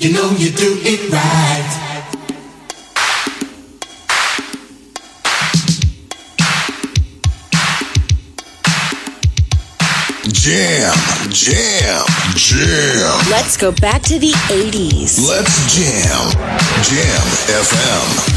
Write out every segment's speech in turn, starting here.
You know you do it right. Jam, jam, jam. Let's go back to the 80s. Let's jam. Jam FM.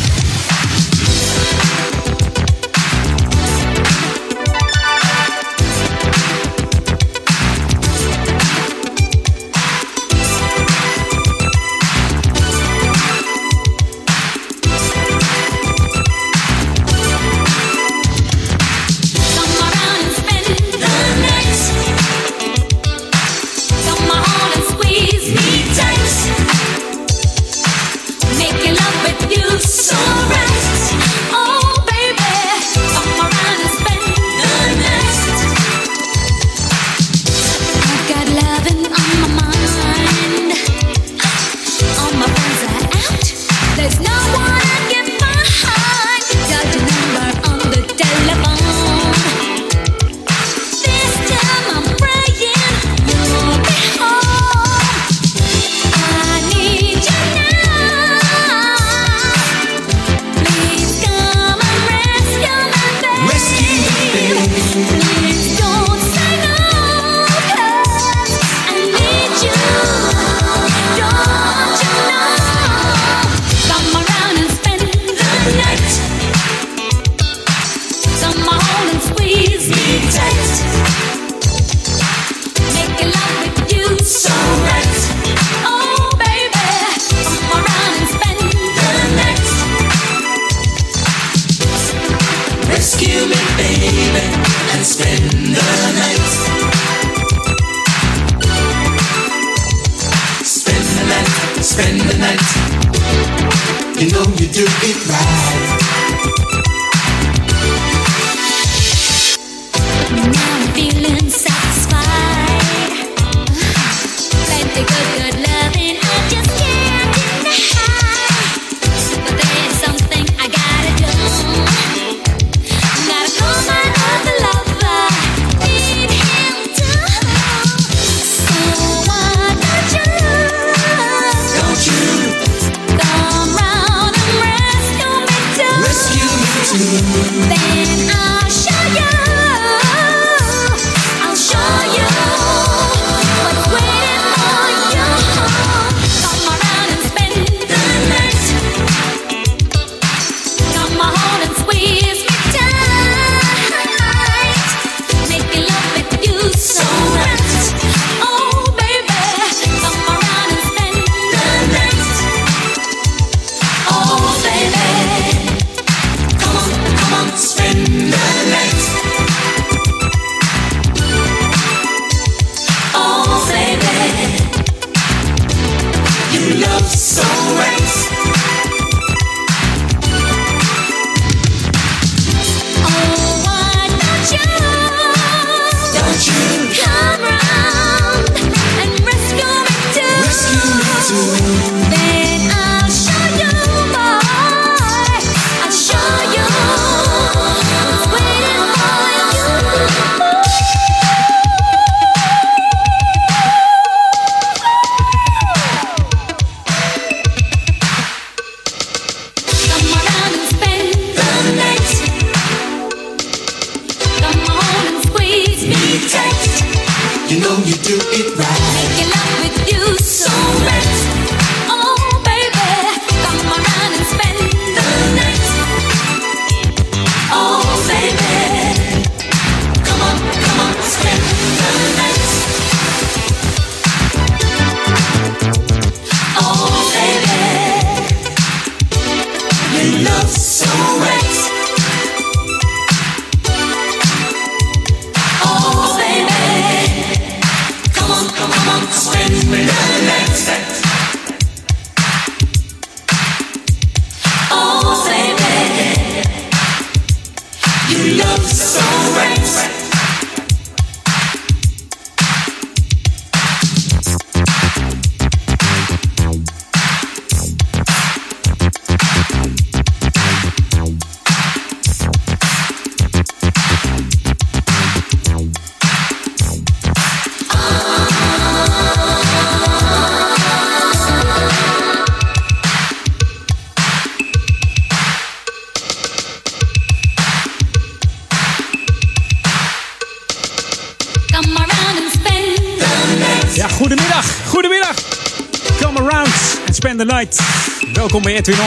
Edwin.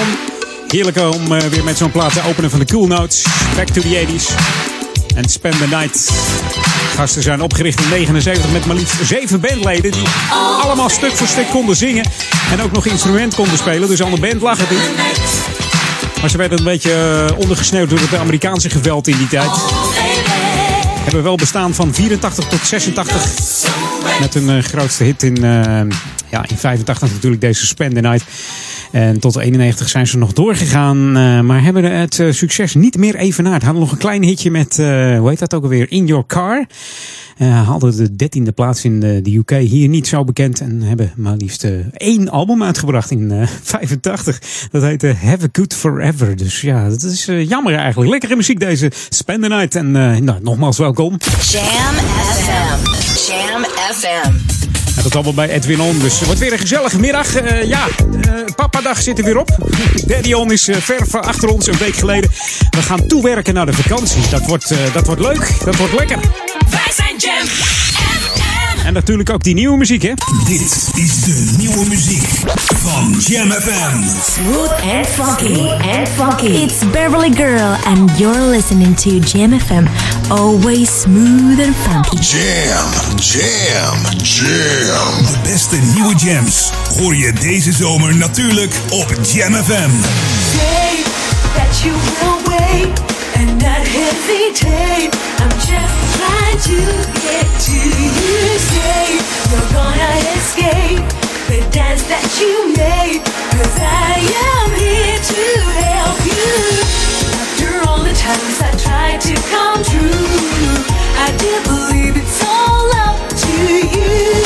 Heerlijk om eh, weer met zo'n plaat te openen van de Cool Notes. Back to the 80s. En spend the night. Gasten zijn opgericht in 79 met maar liefst zeven bandleden. Die allemaal stuk voor stuk konden zingen. En ook nog instrument konden spelen. Dus aan de band lag het niet. Maar ze werden een beetje eh, ondergesneeuwd door het Amerikaanse geweld in die tijd. Hebben wel bestaan van 84 tot 86. Met hun eh, grootste hit in, eh, ja, in 85 natuurlijk deze Spend the Night. En tot 91 zijn ze nog doorgegaan. eh, maar hebben het eh, succes niet meer evenaard. Hadden nog een klein hitje met, eh, hoe heet dat ook alweer? In Your Car. Eh hadden de dertiende plaats in de, UK. Hier niet zo bekend. En hebben maar liefst één album uitgebracht in eh 85. Dat heette Have a Good Forever. Dus ja, dat is jammer eigenlijk. Lekkere muziek deze Spend the Night. En nou, nogmaals welkom. Jam FM. Jam FM. Dat allemaal bij Edwin On. Dus het wordt weer een gezellige middag. Eh, ja, eh papadag zit er weer op. Daddy On is eh, ver achter ons, een week geleden. We gaan toewerken naar de vakantie. Dat wordt, eh, dat wordt leuk, dat wordt lekker. Wij zijn Jam. En natuurlijk ook die nieuwe muziek, hè? Dit is de nieuwe muziek van Jam FM. Smooth and funky. And funky. It's Beverly Girl, and you're listening to Jam FM. Always smooth and funky. Jam, jam, jam. De beste nieuwe jams hoor je deze zomer natuurlijk op Jam FM. say that you will wait and. I'm just trying to get to you. You're gonna escape the dance that you made. Cause I am here to help you. After all the times I tried to come true, I did believe it's all up to you.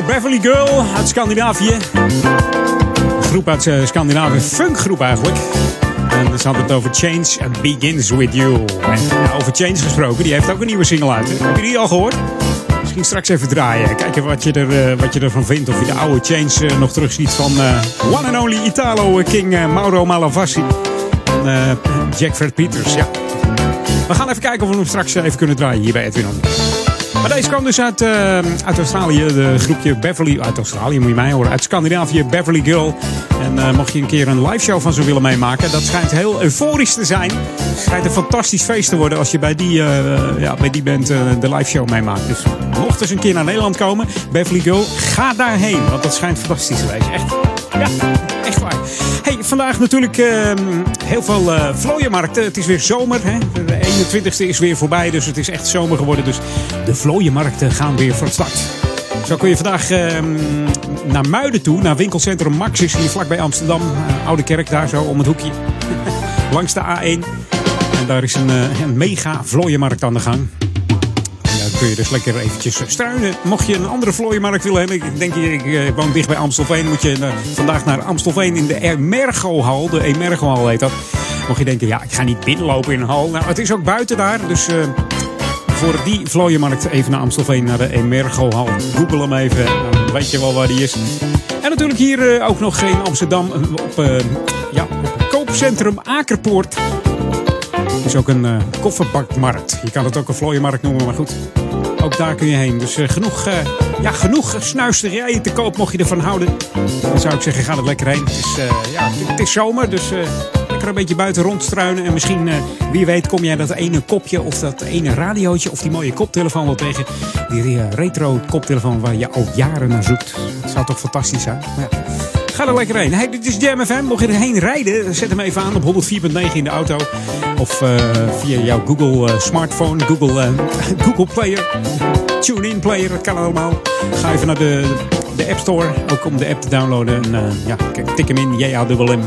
Beverly Girl uit Scandinavië. Groep uit uh, Scandinavië, funkgroep eigenlijk. En ze hadden het over Change and Begins With You. En ja, over Change gesproken, die heeft ook een nieuwe single uit. Heb je die al gehoord? Misschien straks even draaien. Kijken wat je, er, uh, wat je ervan vindt. Of je de oude Change uh, nog terugziet van One and Only Italo King Mauro Malavasi. En Jack Fred Peters, ja. We gaan even kijken of we hem straks even kunnen draaien hier bij Edwin. Maar deze kwam dus uit, uh, uit Australië. De groepje Beverly. Uit Australië moet je mij horen. Uit Scandinavië, Beverly Girl. En uh, mocht je een keer een live show van ze willen meemaken. Dat schijnt heel euforisch te zijn. Het schijnt een fantastisch feest te worden als je bij die, uh, ja, bij die band de live show meemaakt. Dus mocht eens een keer naar Nederland komen, Beverly Girl, ga daarheen. Want dat schijnt fantastisch te wezen. Echt. Ja, echt waar. Hey, vandaag natuurlijk uh, heel veel uh, vlooienmarkten. Het is weer zomer. Hè? De 21ste is weer voorbij, dus het is echt zomer geworden. Dus de vlooienmarkten gaan weer van start. Zo kun je vandaag uh, naar Muiden toe, naar winkelcentrum Maxis, hier vlakbij Amsterdam. Oude Kerk, daar zo om het hoekje. Langs de A1. En daar is een, een mega vlooienmarkt aan de gang kun je dus lekker eventjes struinen. Mocht je een andere vlooienmarkt willen hebben. Ik denk, ik, ik woon dicht bij Amstelveen. Moet je uh, vandaag naar Amstelveen in de Emergo-hal. De Emergo-hal heet dat. Mocht je denken, ja, ik ga niet binnenlopen in een hal. Nou, het is ook buiten daar. Dus uh, voor die vlooienmarkt even naar Amstelveen, naar de Emergo-hal. Google hem even, dan weet je wel waar die is. En natuurlijk hier uh, ook nog in Amsterdam op, ja, op koopcentrum Akerpoort. Het is ook een uh, kofferbakmarkt. Je kan het ook een vlooienmarkt noemen, maar goed. Ook daar kun je heen. Dus uh, genoeg, uh, ja, genoeg snuisterijen te koop mocht je ervan houden. Dan zou ik zeggen, ga er lekker heen. Het is, ja, het is zomer, dus lekker een beetje buiten rondstruinen. En misschien, wie weet, kom jij dat ene kopje of dat ene radiootje of die mooie koptelefoon wel tegen. Die retro koptelefoon waar je al jaren naar zoekt. Het zou toch fantastisch zijn? Maar ja. Ga er lekker heen. Hey, dit is Jam FM. Mocht je erheen rijden, zet hem even aan op 104.9 in de auto. Of uh, via jouw Google uh, smartphone, Google, uh, Google Player, TuneIn Player. Dat kan allemaal. Ga even naar de, de App Store, ook om de app te downloaden. En, ja, tik hem in, JAWM.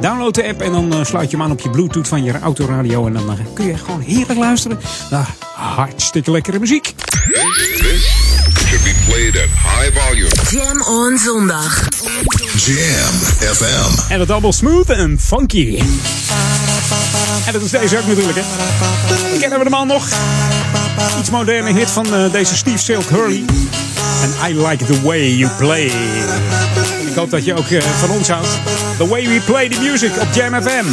Download de app en dan sluit je hem aan op je Bluetooth van je autoradio. En dan kun je gewoon heerlijk luisteren naar hartstikke lekkere muziek. should be played at high volume. Jam on zondag. Jam FM. En dat allemaal smooth en funky. En dat is deze ook natuurlijk, hè. Kennen we de man nog? Iets moderne hit van uh, deze Steve Silk Hurley. En I like the way you play. Ik hoop dat je ook uh, van ons houdt. The way we play the music op Jam FM.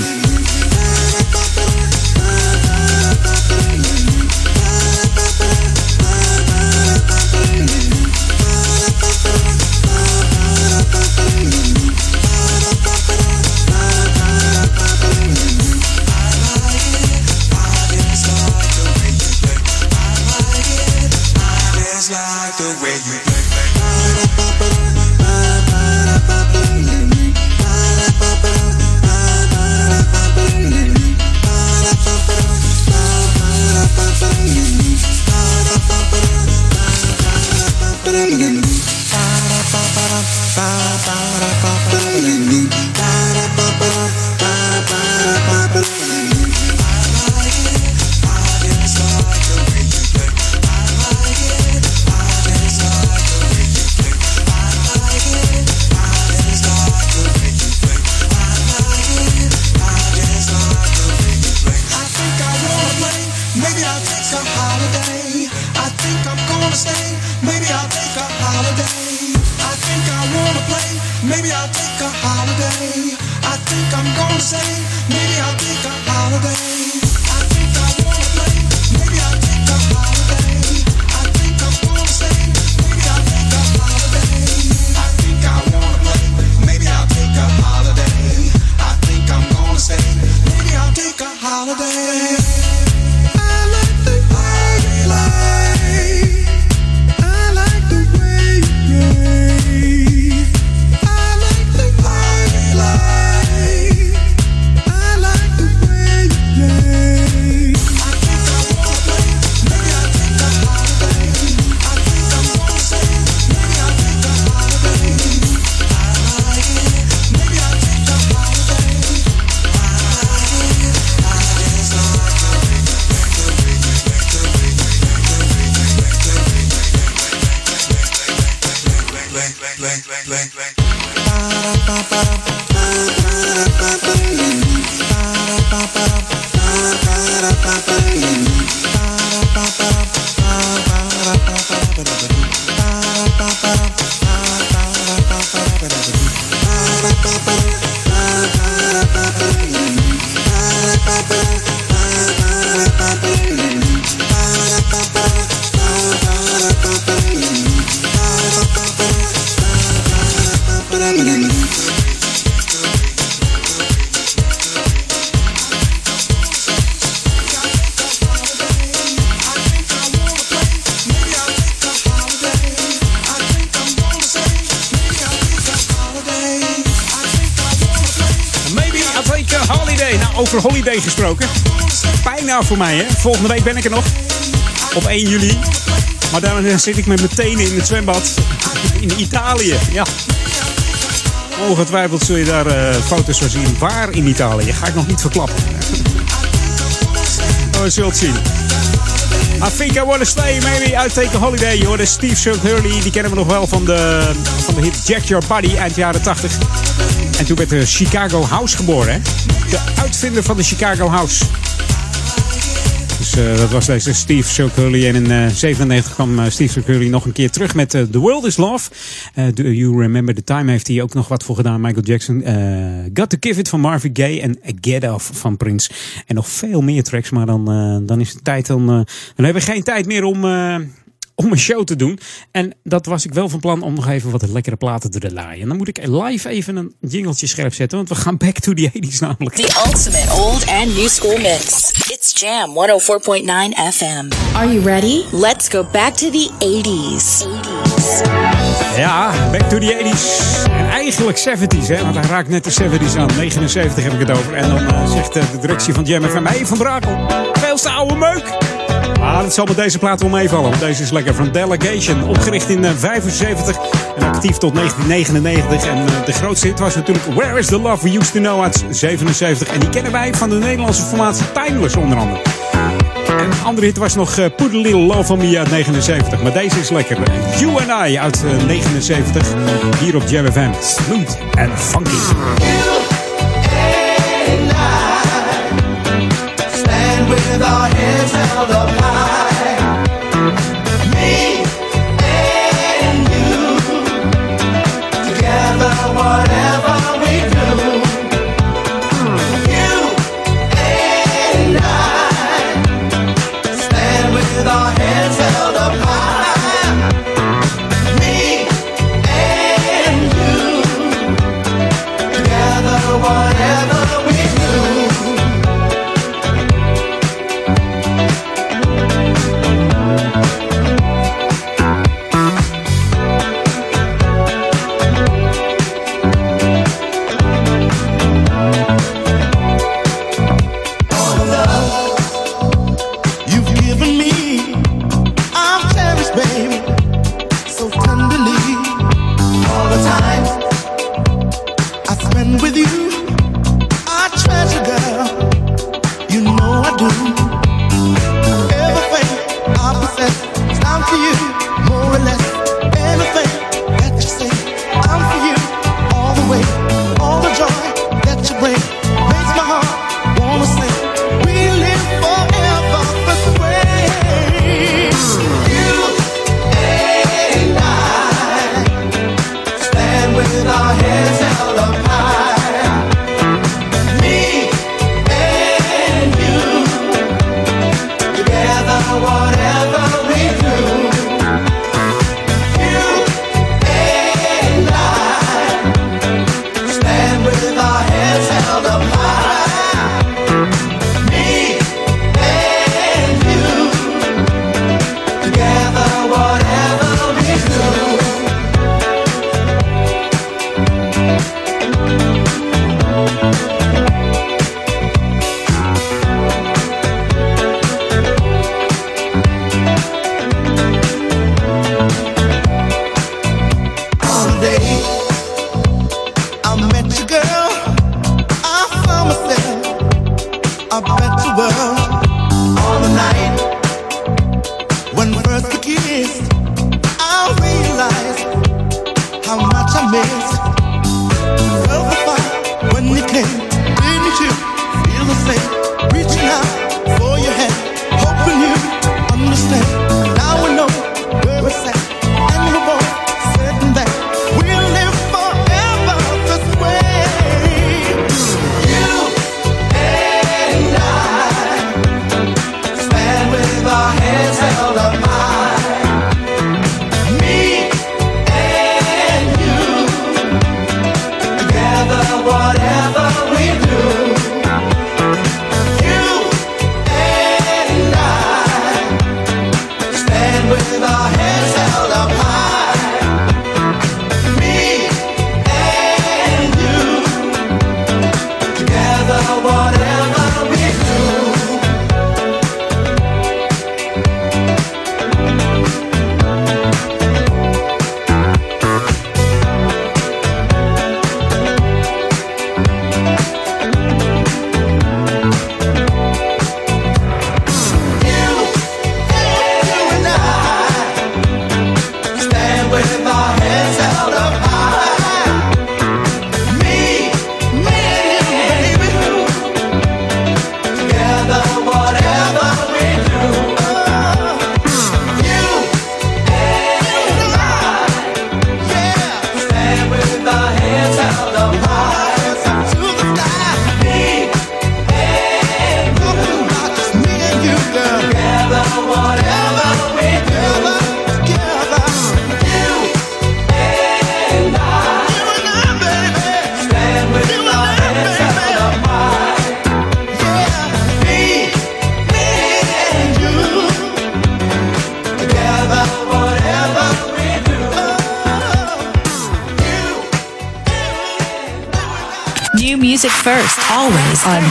Voor mij, hè. Volgende week ben ik er nog. Op 1 juli. Maar dan zit ik met mijn tenen in het zwembad. In Italië, ja. Ongetwijfeld zul je daar eh, foto's van zien. Waar in Italië? Ga ik nog niet verklappen. Oh, zullen het zien. I think I wanna stay, maybe I take a holiday. Je hoorde Steve Chuck Hurley, die kennen we nog wel van de, van de hit Jack Your Body eind jaren 80. En toen werd de Chicago House geboren, hè? De uitvinder van de Chicago House. Eh, dat was deze Steve Hurley. En in eh 97 kwam eh, Steve Hurley nog een keer terug met eh, The World Is Love. Eh, Do You Remember the Time heeft hij ook nog wat voor gedaan. Michael Jackson. eh, Got to Give It van Marvin Gaye. En Get Off van Prince. En nog veel meer tracks. Maar dan, eh, dan is het tijd. Dan, eh, dan hebben we geen tijd meer om... om een show te doen. En dat was ik wel van plan om nog even wat lekkere platen te draaien. En dan moet ik live even een jingeltje scherp zetten. Want we gaan back to the 80s namelijk. The ultimate old and new school mix. It's Jam 104.9 FM. Are you ready? Let's go back to the 80s. 80s. Ja, back to the 80s. En eigenlijk 70s, hè? Want hij raakt net de 70s aan. 79 heb ik het over. En dan eh, zegt eh, de directie van Jam FM... Hey, Van Brakel, veel oude meuk. Maar dat zal met deze plaat wel meevallen. Want deze is lekker van Delegation. Opgericht in eh, 75 en actief tot 1999. En eh, de grootste hit was natuurlijk Where is the Love We Used to Know uit 77. En die kennen wij van de Nederlandse formatie Timeless onder andere. En een andere hit was nog eh, a Little Love on Me uit 79. Maar deze is lekker. You and I uit eh, 79. Hier op Jam FM. Smooth en funky. With our heads held up.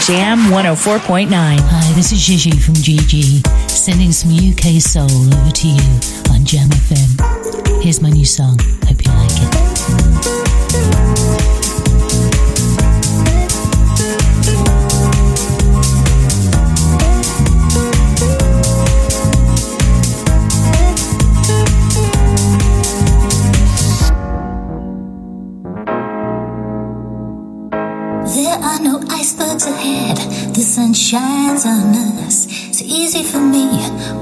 Jam 104.9. Hi, this is Gigi from GG, sending some UK soul over to you on Jam FM. Here's my new song. Hope you like it. Shines on us. So easy for me.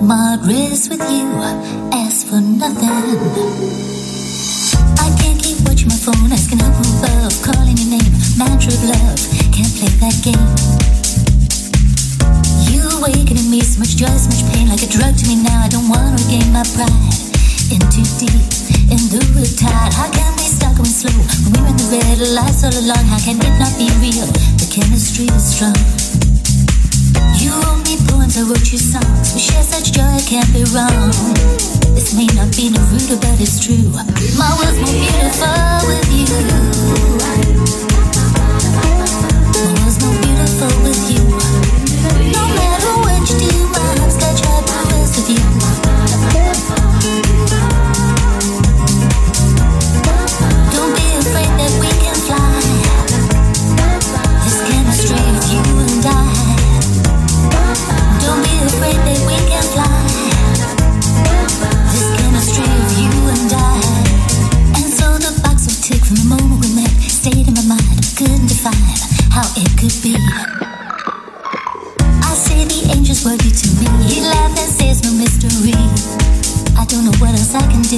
My risk with you. Ask for nothing. I can't keep watching my phone, asking up above, calling your name. Mantra of love. Can't play that game. You awakening me so much joy, so much pain, like a drug to me now. I don't want to regain my pride. In too deep, in the tide. How can we start going slow when we're in the red lights all along? How can it not be real? The chemistry is strong. You wrote me poems, I wrote you songs. We share such joy, it can't be wrong. This may not be Naruto, but it's true. My world's more beautiful with you. My world's more beautiful with you. No matter you do,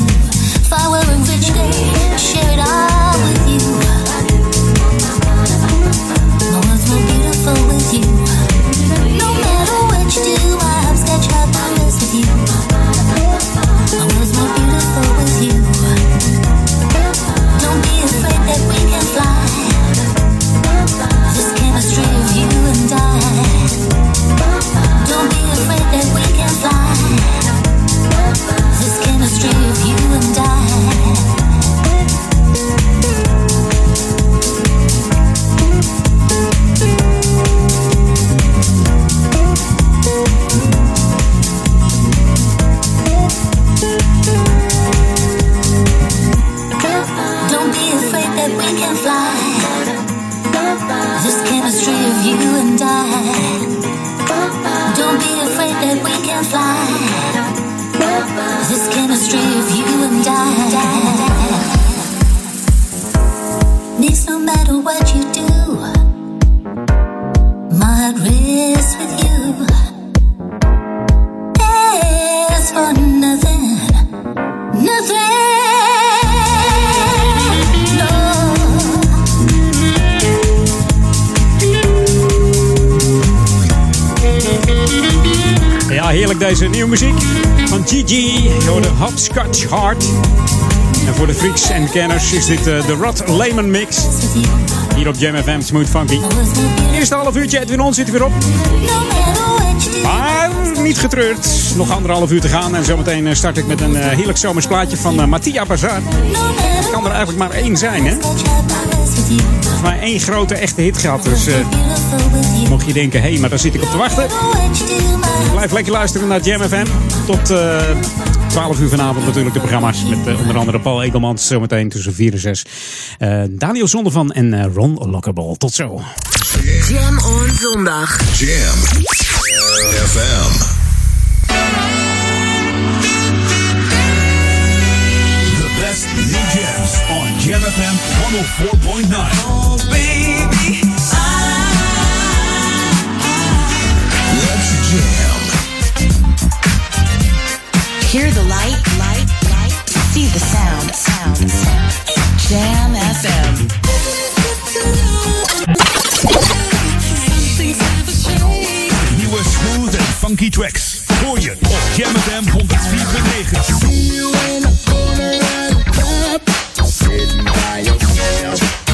do. If I were a rich girl, En voor de freaks en kenners is dit eh, de Rod Lehman Mix. Hier op Jam FM Smooth Funky. Eerste half uurtje, Edwin On zit er weer op. Maar niet getreurd. Nog anderhalf uur te gaan. En zometeen eh, start ik met een eh, heerlijk zomers plaatje van uh, Mattia Bazar. Het kan er eigenlijk maar één zijn, hè? Volgens mij één grote echte hit gehad. Dus mocht je denken, hé, hey, maar daar zit ik op te wachten. Blijf lekker luisteren naar Jam FM. Tot eh 12 uur vanavond natuurlijk de programma's. Met eh, onder andere Paul Egelmans zometeen tussen 4 en 6. Eh, Daniel Zondervan en eh, Ron Lockerball. Tot zo. Jam on zondag. Jam FM. The best new jams on Jam FM 104.9. Oh, baby. Let's Hear the light, light, light. See the sound, sound, sound. Jam FM. Nieuwe smooth en funky tracks. Hoor je op Jam FM 104.9.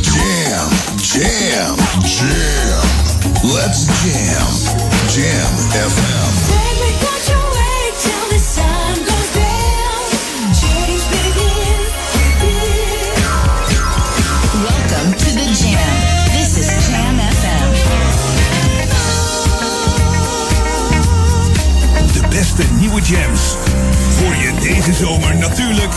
Jam, jam, jam. Let's jam. Jam FM. Jams. Hoor je deze zomer natuurlijk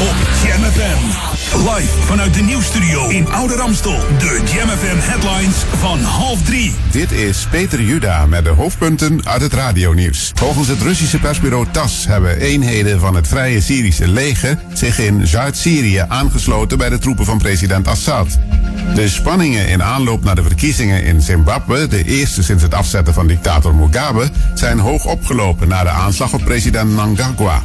op Jam FM. Live vanuit de nieuwsstudio in Oude Ramstel. De Jam FM headlines van half drie. Dit is Peter Juda met de hoofdpunten uit het radionieuws. Volgens het Russische persbureau TAS hebben eenheden van het Vrije Syrische leger zich in Zuid-Syrië aangesloten bij de troepen van president Assad. De spanningen in aanloop naar de verkiezingen in Zimbabwe, de eerste sinds het afzetten van dictator Mugabe, zijn hoog opgelopen na de aanslag op president Mnangagwa.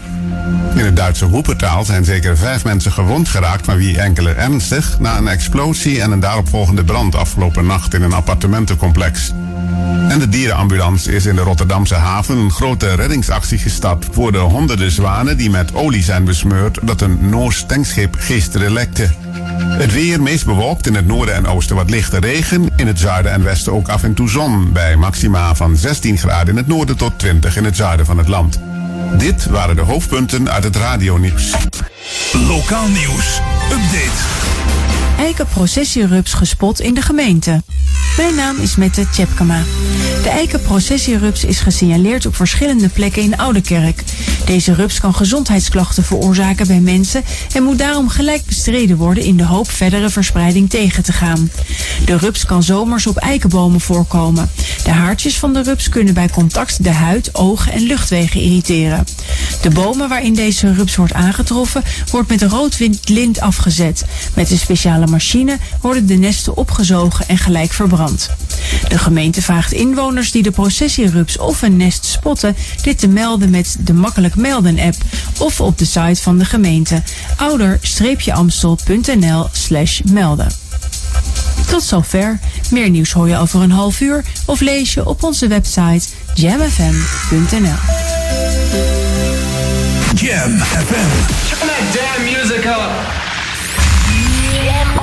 In het Duitse Wuppertal zijn zeker vijf mensen gewond geraakt, maar wie enkele ernstig, na een explosie en een daaropvolgende brand afgelopen nacht in een appartementencomplex. En de dierenambulance is in de Rotterdamse haven een grote reddingsactie gestart voor de honderden zwanen die met olie zijn besmeurd dat een Noors tankschip gisteren lekte. Het weer meest bewolkt in het noorden en oosten wat lichte regen. In het zuiden en westen ook af en toe zon. Bij maxima van 16 graden in het noorden tot 20 in het zuiden van het land. Dit waren de hoofdpunten uit het radionieuws. Lokaal nieuws. Update. Eikenprocessierups gespot in de gemeente. Mijn naam is Mette Tjepkema. De eikenprocessierups is gesignaleerd op verschillende plekken in Oudekerk. Deze rups kan gezondheidsklachten veroorzaken bij mensen en moet daarom gelijk bestreden worden in de hoop verdere verspreiding tegen te gaan. De rups kan zomers op eikenbomen voorkomen. De haartjes van de rups kunnen bij contact de huid, ogen en luchtwegen irriteren. De bomen waarin deze rups wordt aangetroffen wordt met roodwind lint afgezet. Met een speciale machine worden de nesten opgezogen en gelijk verbrand. De gemeente vraagt inwoners die de processierups of een nest spotten dit te melden met de makkelijk melden app of op de site van de gemeente ouder-amstel.nl slash melden. Tot zover. Meer nieuws hoor je over een half uur of lees je op onze website jamfm.nl. Jam FM. Turn that damn music up.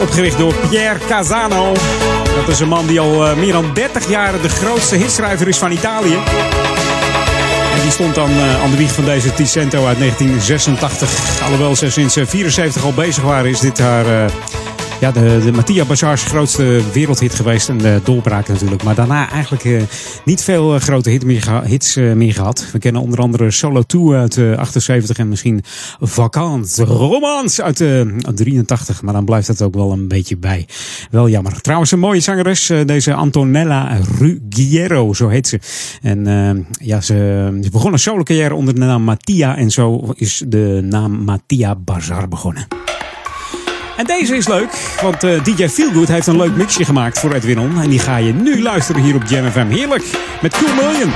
Opgericht door Pierre Casano. Dat is een man die al eh, meer dan 30 jaar de grootste hitschrijver is van Italië. En die stond dan eh, aan de wieg van deze Ticento uit 1986. Alhoewel ze sinds 1974 al bezig waren, is dit haar... ja, de, de Mattia Bazar's grootste wereldhit geweest. En de doorbraak natuurlijk. Maar daarna eigenlijk eh, niet veel eh, grote hit meer hits eh, meer gehad. We kennen onder andere Solo 2 uit eh, 78 en misschien Vacant Romance uit eh, 83. Maar dan blijft het ook wel een beetje bij. Wel jammer. Trouwens een mooie zangeres. deze Antonella Ruggiero, zo heet ze. En ja, ze, ze begon een solo carrière onder de naam Mattia. En zo is de naam Mattia Bazar begonnen. En deze is leuk, want eh, DJ Feelgood heeft een leuk mixje gemaakt voor Edwin On. En die ga je nu luisteren hier op Jam FM. Heerlijk, met Cool Million.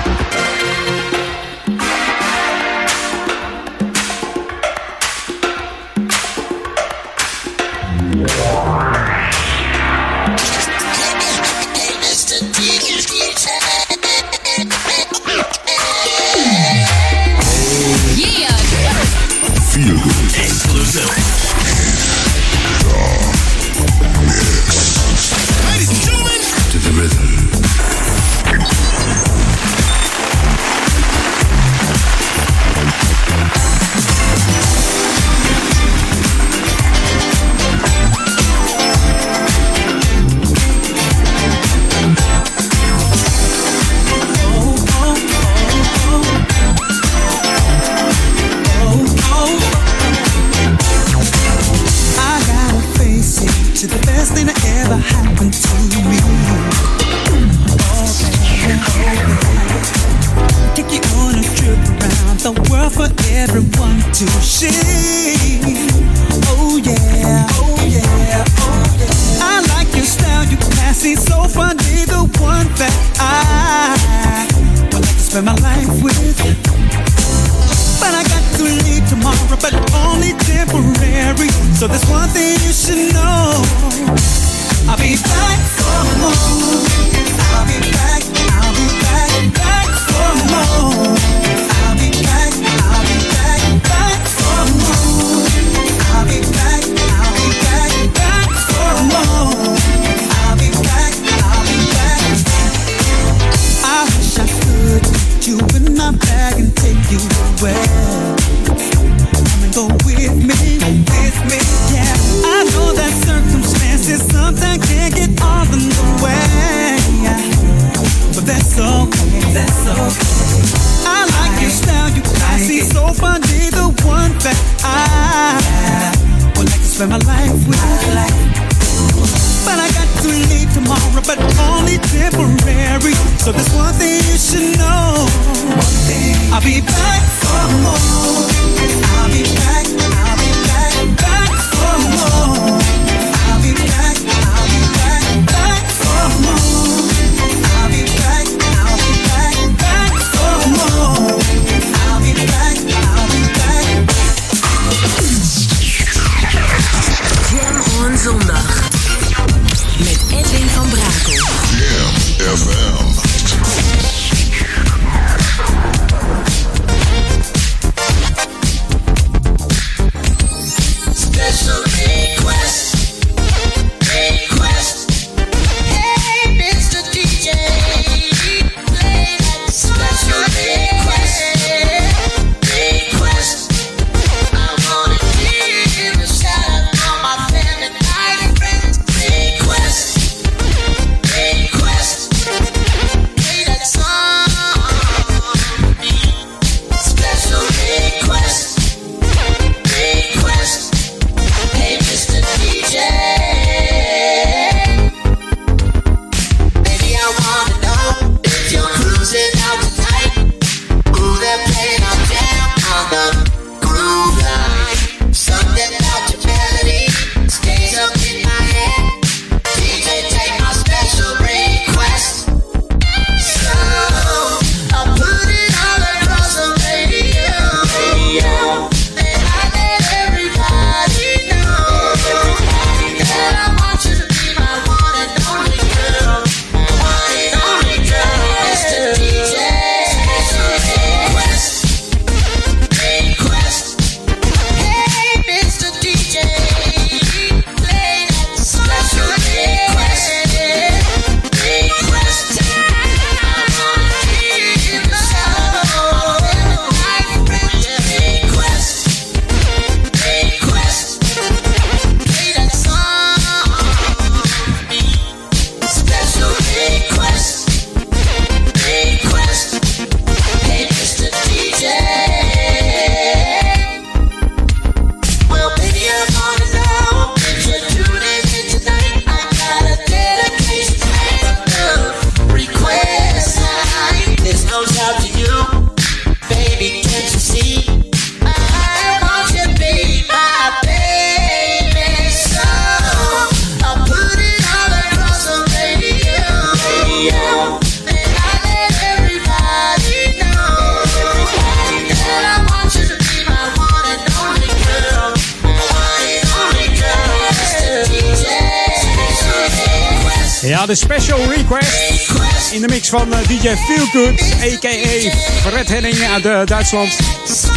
Feelgood, a.k.a. Fred Henning uit eh, Duitsland.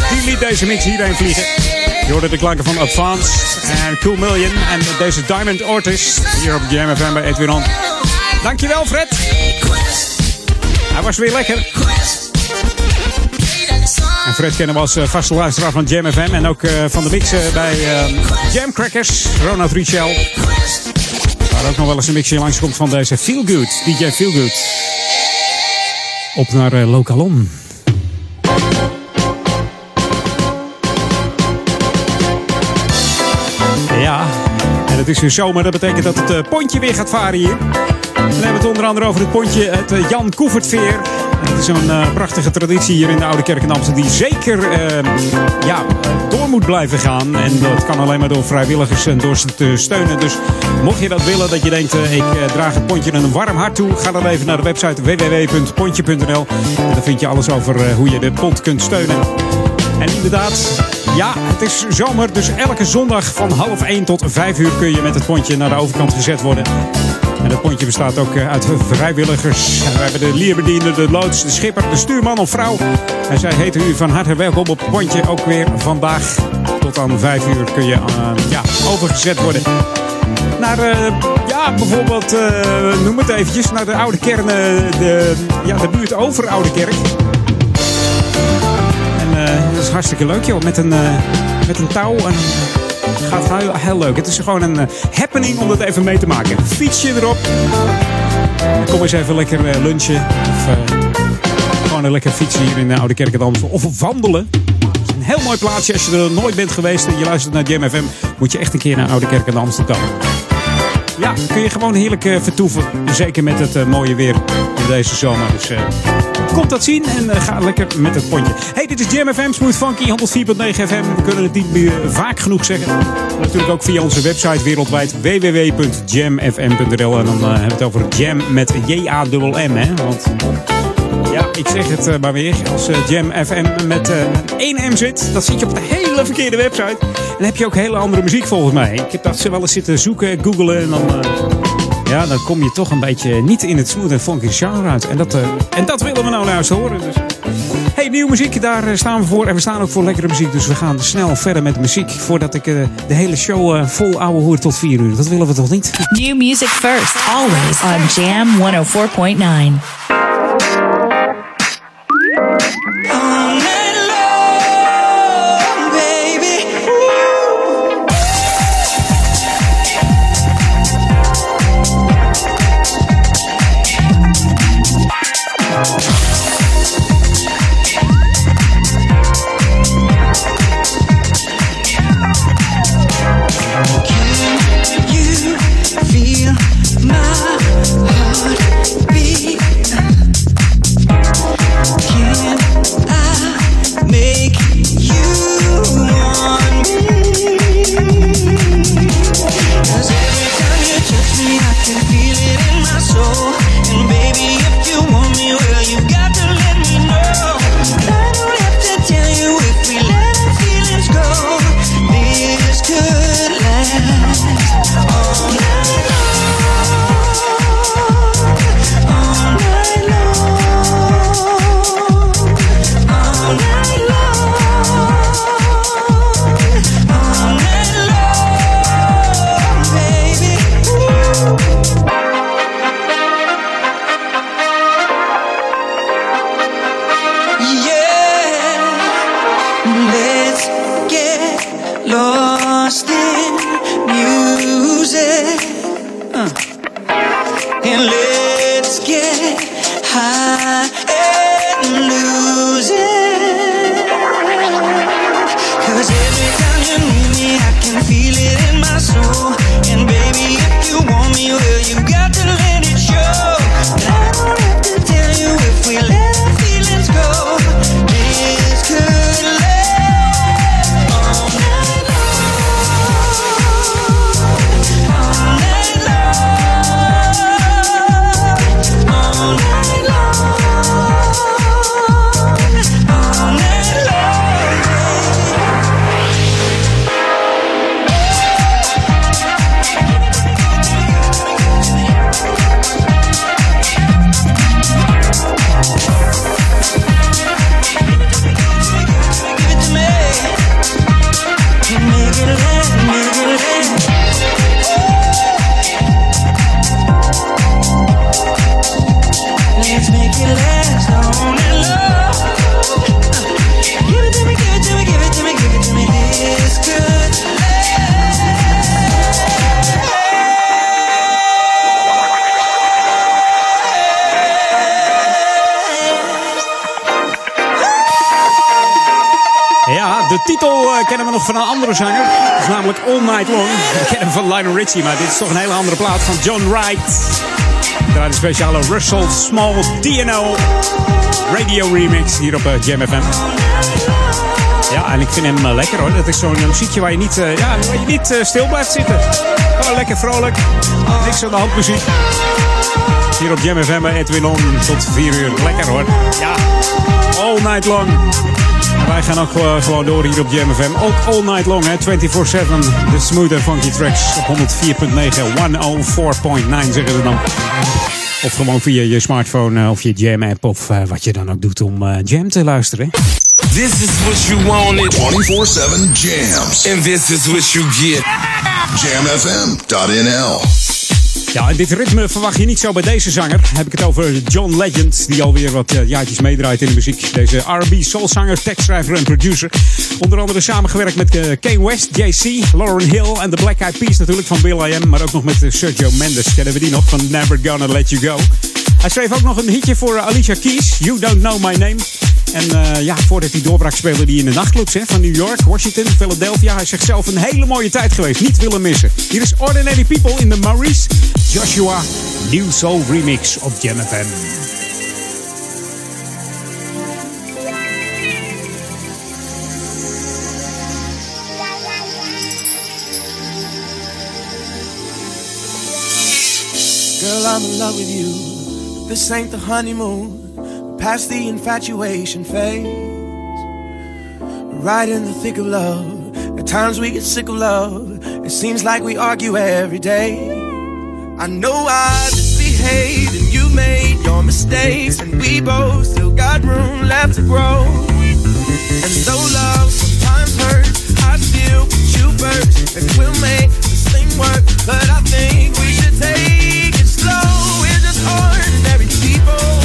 Die liet deze mix hierheen vliegen. Je hoorde de klanken van Advance en Cool Million en deze Diamond Ortiz hier op Jam FM bij Edwin On. Dankjewel Fred. Hij was weer lekker. En Fred kennen we als eh, vaste luisteraar van Jam FM en ook eh, van de mix bij Jam Crackers, Ronald Richel. Waar ook nog wel eens een mixje langskomt van deze Feel Good, DJ Feel Good. Op naar eh, Lokalon. Ja, en het is weer zomer. Dat betekent dat het eh, pontje weer gaat varen hier. Dan hebben we het onder andere over het pontje, het eh, Jan Koevertveer. Is een eh, prachtige traditie hier in de Oude Kerk in Amsterdam die zeker eh, ja, door moet blijven gaan. En dat kan alleen maar door vrijwilligers en door ze te steunen. Dus mocht je dat willen, dat je denkt eh, ik eh, draag het pontje een warm hart toe. Ga dan even naar de website www.pontje.nl. En daar vind je alles over hoe je de pont kunt steunen. En inderdaad, ja, het is zomer. Dus elke zondag van half 1 tot 5 uur kun je met het pontje naar de overkant gezet worden. En het pontje bestaat ook eh, uit vrijwilligers. We hebben de lierbediende, de loods, de schipper, de stuurman of vrouw. En zij heten u van harte welkom op het pontje. Ook weer vandaag tot aan 5 uur kun je eh, ja, overgezet worden. Naar, eh, ja, bijvoorbeeld, noem het eventjes, naar de oude kern, de, ja, de buurt over Oude Kerk. En dat is hartstikke leuk, joh. Met een, met een touw. En, gaat heel, heel leuk. Het is gewoon een eh, happening om dat even mee te maken. Fietsje erop. Kom eens even lekker eh, lunchen. Of eh, gewoon een lekker fietsen hier in de Oude Kerk in Amstel. Of wandelen. Het is een heel mooi plaatsje. Als je er nooit bent geweest en je luistert naar Jam FM... moet je echt een keer naar Oude Kerk in Amsterdam. Ja, kun je gewoon heerlijk vertoeven. Zeker met het mooie weer deze zomer. Dus kom dat zien en eh, ga lekker met het pontje. Hey, dit is Jam FM, Smooth Funky, 104.9 FM. We kunnen het niet meer vaak genoeg zeggen. Natuurlijk ook via onze website wereldwijd www.jamfm.nl. En dan eh, hebben we het over Jam met J-A-M-M, hè. Want ja, ik zeg het eh, maar weer. Als Jam FM met eh, één M zit, dan zit je op de hele verkeerde website. En dan heb je ook hele andere muziek volgens mij. Ik heb dat ze wel eens zitten zoeken, googlen en dan... ja, dan kom je toch een beetje niet in het smooth en funky genre uit. En dat, eh, en dat willen we nou juist horen. Dus. Hey, nieuwe muziek, daar eh, staan we voor. En we staan ook voor lekkere muziek. Dus we gaan snel verder met de muziek. Voordat ik eh, de hele show vol ouwe hoer tot 4 uur. Dat willen we toch niet? New music first, always on Jam 104.9. is toch een hele andere plaat van John Wright. Draai de speciale Russell Small DNO radio remix hier op eh, Jam FM. Ja, en ik vind hem eh, lekker hoor. Dat is zo'n muziekje waar je niet, eh, ja, waar je niet eh, stil blijft zitten. Gewoon lekker vrolijk. Niks aan de hand muziek. Hier op Jam FM Edwin On tot 4 uur. Lekker hoor. Ja, all night long. Gaan ook eh, gewoon door hier op Jam FM. Ook all night long, hè. 24-7. De smooth en funky tracks op 104.9, 104.9 zeggen ze dan. Of gewoon via je smartphone eh, of je Jam app of eh, wat je dan ook doet om eh, Jam te luisteren. This is what you wanted. 24-7 jams. And this is what you get. Jamfm.nl Ja, dit ritme verwacht je niet zo bij deze zanger. Heb ik het over John Legend, die alweer wat eh, jaartjes meedraait in de muziek. Deze R&B soulzanger, tekstschrijver en producer. Onder andere samengewerkt met eh, Kane West, JC, Lauren Hill en de Black Eyed Peas natuurlijk van Bill I.M. Maar ook nog met eh, Sergio Mendes. Kennen we die nog van Never Gonna Let You Go. Hij schreef ook nog een hitje voor Alicia Keys, You Don't Know My Name. En eh, ja, voordat hij doorbrak speelde hij in de nachtclubs hè, van New York, Washington, Philadelphia. Hij zegt zelf een hele mooie tijd geweest, niet willen missen. Hier is Ordinary People in de Maurice Joshua New Soul Remix op FM. Girl, I'm in love with you. This ain't the honeymoon. Past the infatuation phase. Right in the thick of love. At times we get sick of love. It seems like we argue every day. I know I misbehaved and you made your mistakes. And we both still got room left to grow. And though love sometimes hurts, I still put you first. And we'll make this thing work. But I think we should take it slow. We're just ordinary people.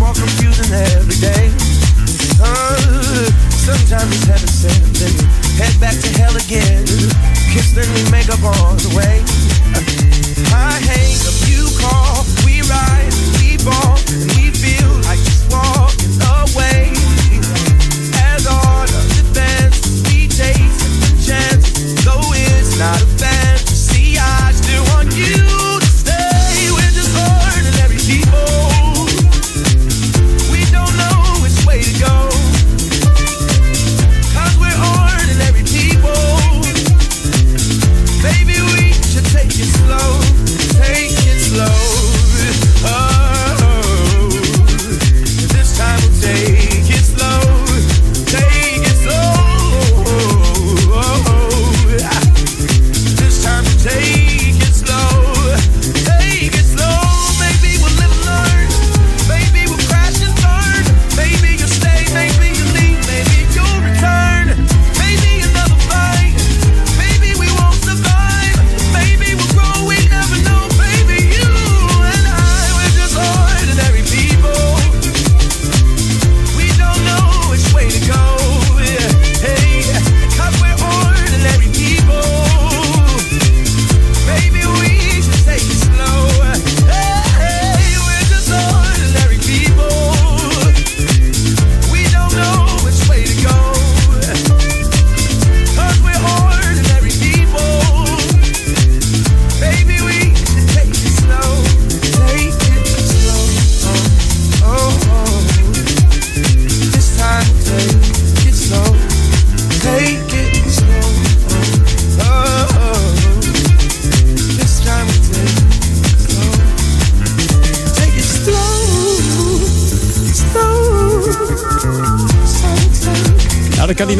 More confusing every day. Uh, sometimes it's heaven sent, then we head back to hell again. Kiss, then we make up on the way. I hang up, you call, we rise, we fall, and we feel like just walking away.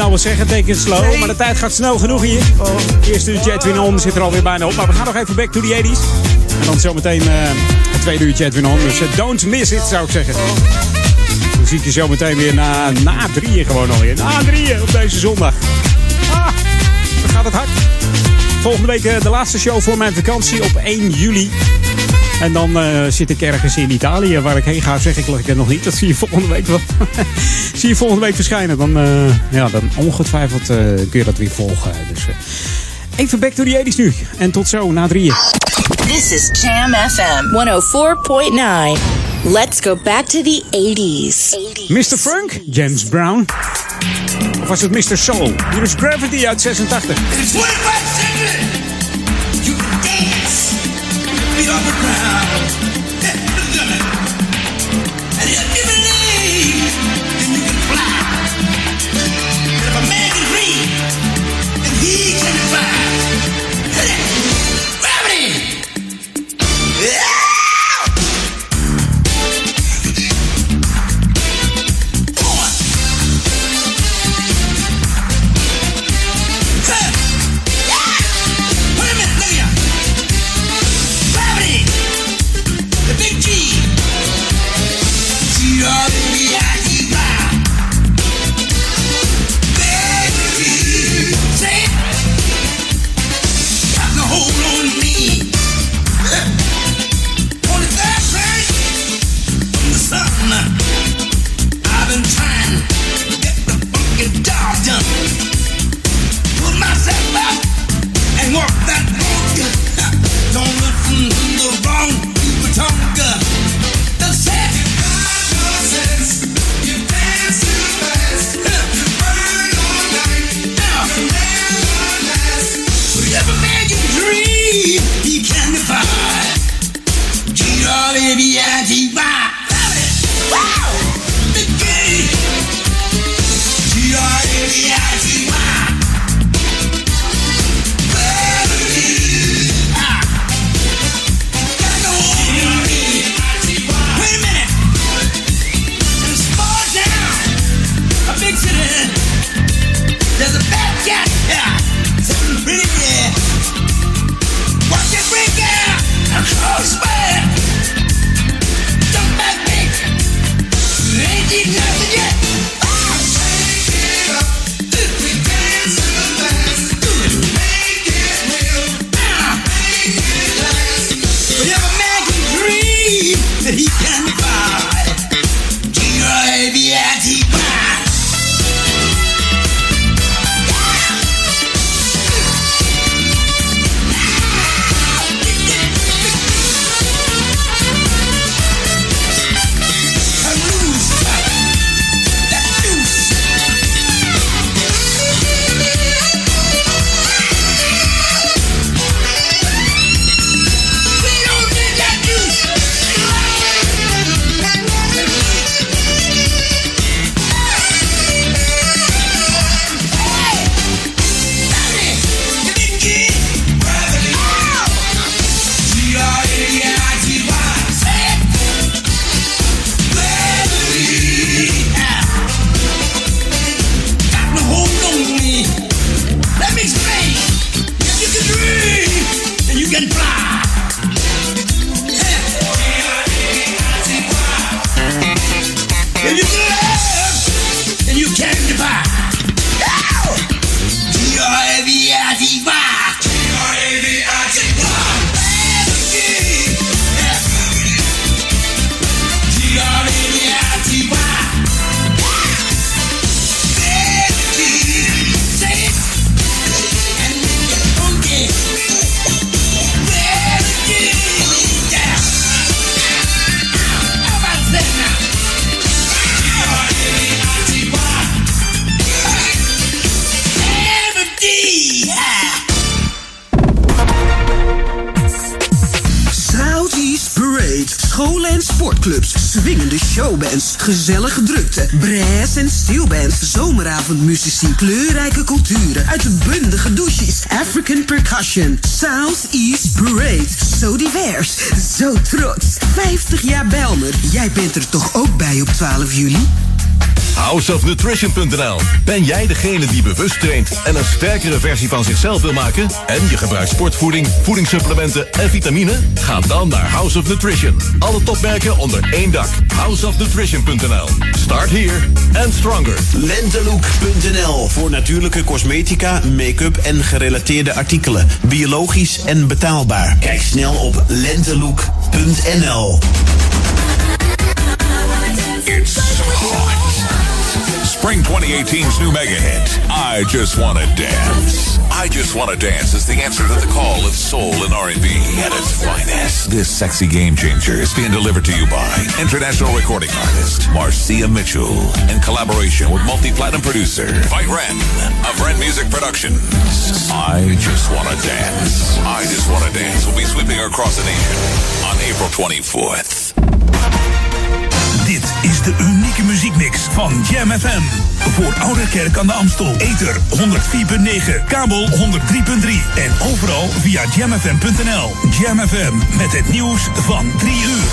Nou, hij nou wel zeggen, take it slow. Maar de tijd gaat snel genoeg hier. Eerste uurtje Edwin On zit er alweer bijna op. Maar we gaan nog even back to the 80s. En dan zometeen eh het tweede uurtje Edwin On. Dus eh, don't miss it, zou ik zeggen. zie ik je zo meteen weer na, na drieën gewoon alweer. Na drieën op deze zondag. Ah, dan gaat het hard. Volgende week eh, de laatste show voor mijn vakantie op 1 juli. En dan eh, zit ik ergens in Italië. Waar ik heen ga, zeg ik ik nog niet. Dat zie je volgende week wel. zie je volgende week verschijnen. Dan, eh, ja, dan ongetwijfeld eh, kun je dat weer volgen. Dus eh, even back to the 80s nu. En tot zo, na drieën. This is Jam FM 104.9. Let's go back to the 80s. Mr. Frank, James Brown. Of was het Mr. Soul? Hier is Gravity uit 86. It's on the ground. Brass en steelbands. Zomeravondmuzici. Kleurrijke culturen. Uitbundige douches. African percussion. Southeast Parade. Zo divers. Zo trots. 50 jaar Belmer. Jij bent er toch ook bij op 12 juli? Houseofnutrition.nl Ben jij degene die bewust traint en een sterkere versie van zichzelf wil maken? En je gebruikt sportvoeding, voedingssupplementen en vitamine? Ga dan naar House of Nutrition. Alle topmerken onder één dak. Houseofnutrition.nl Start here and stronger. Lentelook.nl voor natuurlijke cosmetica, make-up en gerelateerde artikelen. Biologisch en betaalbaar. Kijk snel op lentelook.nl. It's. Spring 2018's new mega hit, I Just Wanna Dance. I Just Wanna Dance is the answer to the call of soul and R&B at its finest. This sexy game changer is being delivered to you by international recording artist Marcia Mitchell in collaboration with multi-platinum producer Fight Ren of Ren Music Productions. I Just Wanna Dance. I Just Wanna Dance will be sweeping across the nation on April 24th. Is de unieke muziekmix van Jam FM. Voor Ouderkerk aan de Amstel. Ether 104.9, kabel 103.3 en overal via jamfm.nl. Jam FM met het nieuws van 3 uur.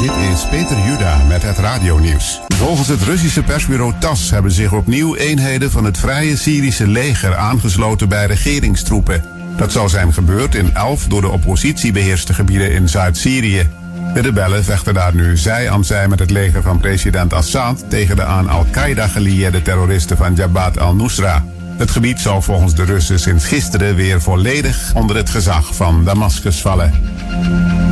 Dit is Peter Juda met het radionieuws. Volgens het Russische persbureau TAS hebben zich opnieuw eenheden van het Vrije Syrische leger aangesloten bij regeringstroepen. Dat zou zijn gebeurd in elf door de oppositie beheerste gebieden in Zuid-Syrië. De rebellen vechten daar nu zij aan zij met het leger van president Assad tegen de aan Al-Qaeda gelieerde terroristen van Jabhat al-Nusra. Het gebied zou volgens de Russen sinds gisteren weer volledig onder het gezag van Damascus vallen.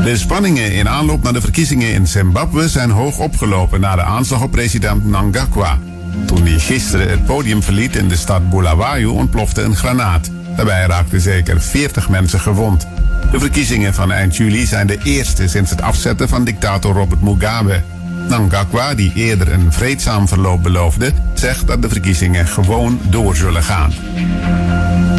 De spanningen in aanloop naar de verkiezingen in Zimbabwe zijn hoog opgelopen na de aanslag op president Mnangagwa. Toen hij gisteren het podium verliet in de stad Bulawayo ontplofte een granaat. Daarbij raakten zeker 40 mensen gewond. De verkiezingen van eind juli zijn de eerste sinds het afzetten van dictator Robert Mugabe. Mnangagwa, die eerder een vreedzaam verloop beloofde, zegt dat de verkiezingen gewoon door zullen gaan.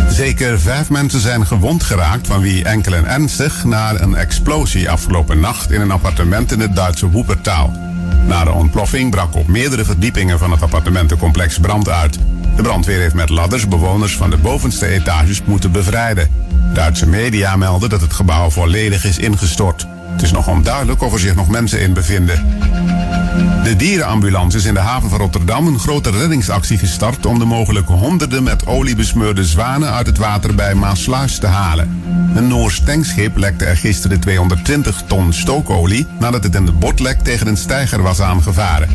Zeker vijf mensen zijn gewond geraakt, van wie enkelen ernstig, na een explosie afgelopen nacht in een appartement in het Duitse Woepertaal. Na de ontploffing brak op meerdere verdiepingen van het appartementencomplex brand uit. De brandweer heeft met ladders bewoners van de bovenste etages moeten bevrijden. Duitse media melden dat het gebouw volledig is ingestort. Het is nog onduidelijk of er zich nog mensen in bevinden. De dierenambulance is in de haven van Rotterdam een grote reddingsactie gestart om de mogelijk honderden met olie besmeurde zwanen uit het water bij Maasluis te halen. Een Noors tankschip lekte er gisteren 220 ton stookolie nadat het in de botlek tegen een steiger was aangevaren.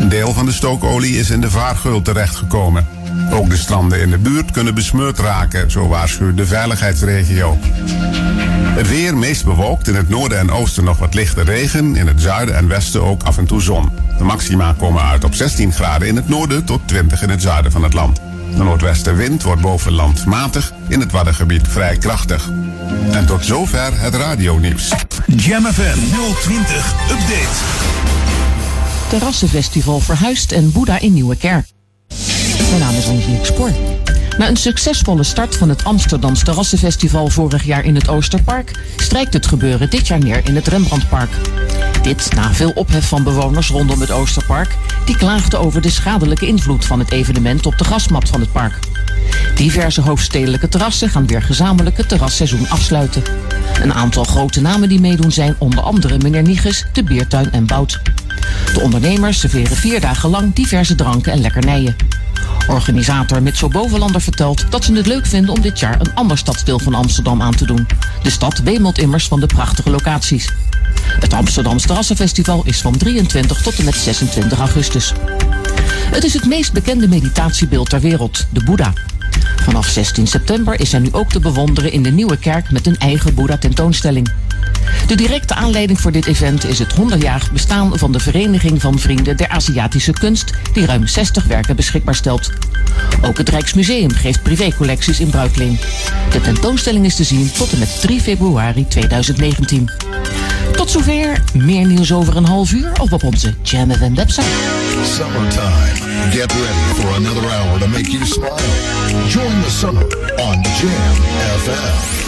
Een deel van de stookolie is in de vaargeul terechtgekomen. Ook de stranden in de buurt kunnen besmeurd raken, zo waarschuwt de veiligheidsregio. Het weer meest bewolkt, in het noorden en oosten nog wat lichte regen, in het zuiden en westen ook af en toe zon. De maxima komen uit op 16 graden in het noorden tot 20 in het zuiden van het land. De noordwestenwind wordt boven land matig, in het Waddengebied vrij krachtig. En tot zover het radionieuws. Jam FM 020 Update. Terrassenfestival verhuist en Boeddha in Nieuwekerk. Mijn naam is Angelique Spoor. Na een succesvolle start van het Amsterdams Terrassenfestival vorig jaar in het Oosterpark, strijkt het gebeuren dit jaar neer in het Rembrandtpark. Dit na veel ophef van bewoners rondom het Oosterpark, die klaagden over de schadelijke invloed van het evenement op de grasmat van het park. Diverse hoofdstedelijke terrassen gaan weer gezamenlijk het terrasseizoen afsluiten. Een aantal grote namen die meedoen zijn onder andere meneer Niges, de Beertuin en Bout. De ondernemers serveren vier dagen lang diverse dranken en lekkernijen. Organisator Mitchell Bovenlander vertelt dat ze het leuk vinden om dit jaar een ander stadsdeel van Amsterdam aan te doen. De stad wemelt immers van de prachtige locaties. Het Amsterdamse Terrassenfestival is van 23 tot en met 26 augustus. Het is het meest bekende meditatiebeeld ter wereld, de Boeddha. Vanaf 16 september is hij nu ook te bewonderen in de Nieuwe Kerk met een eigen Boeddha-tentoonstelling. De directe aanleiding voor dit event is het 100-jarig bestaan van de Vereniging van Vrienden der Aziatische Kunst, die ruim 60 werken beschikbaar stelt. Ook het Rijksmuseum geeft privécollecties in bruikleen. De tentoonstelling is te zien tot en met 3 februari 2019. Tot zover. Meer nieuws over een half uur of op onze Jam FM website. Summertime. Get ready for another hour to make you smile. Join the summer on Jam FM.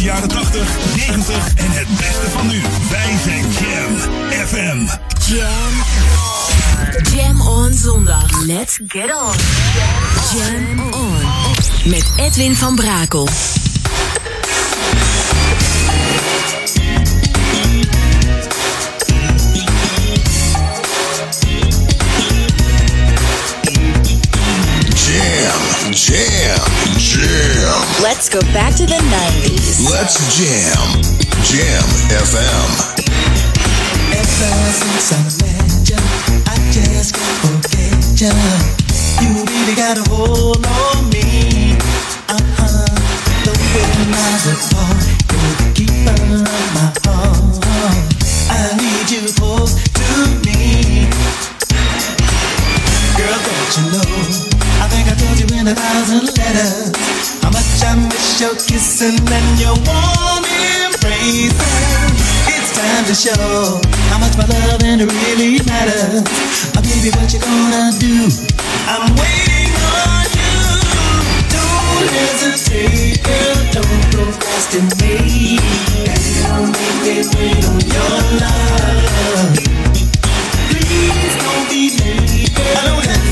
jaren 80, 90 en het beste van nu. Wij zijn Jam FM. Jam Jam on zondag. Let's get on. Jam on. Met Edwin van Brakel. Jam, jam, jam. Let's go back to the 90s. Let's jam. Jam FM. Ever since I met ya, I just can't forget ya. You really got a hold on me. Uh-huh. The way lies apart, you're the keeper of my heart. I need you close to me. Girl, don't you know? Told you in a thousand letters how much I miss your kissing and your warm embrace. It's time to show how much my love loving really matters. Oh, baby, what you gonna do? I'm waiting on you. Don't hesitate, girl. Don't procrastinate. Baby, don't make me wait on your love. Please don't be late. I don't.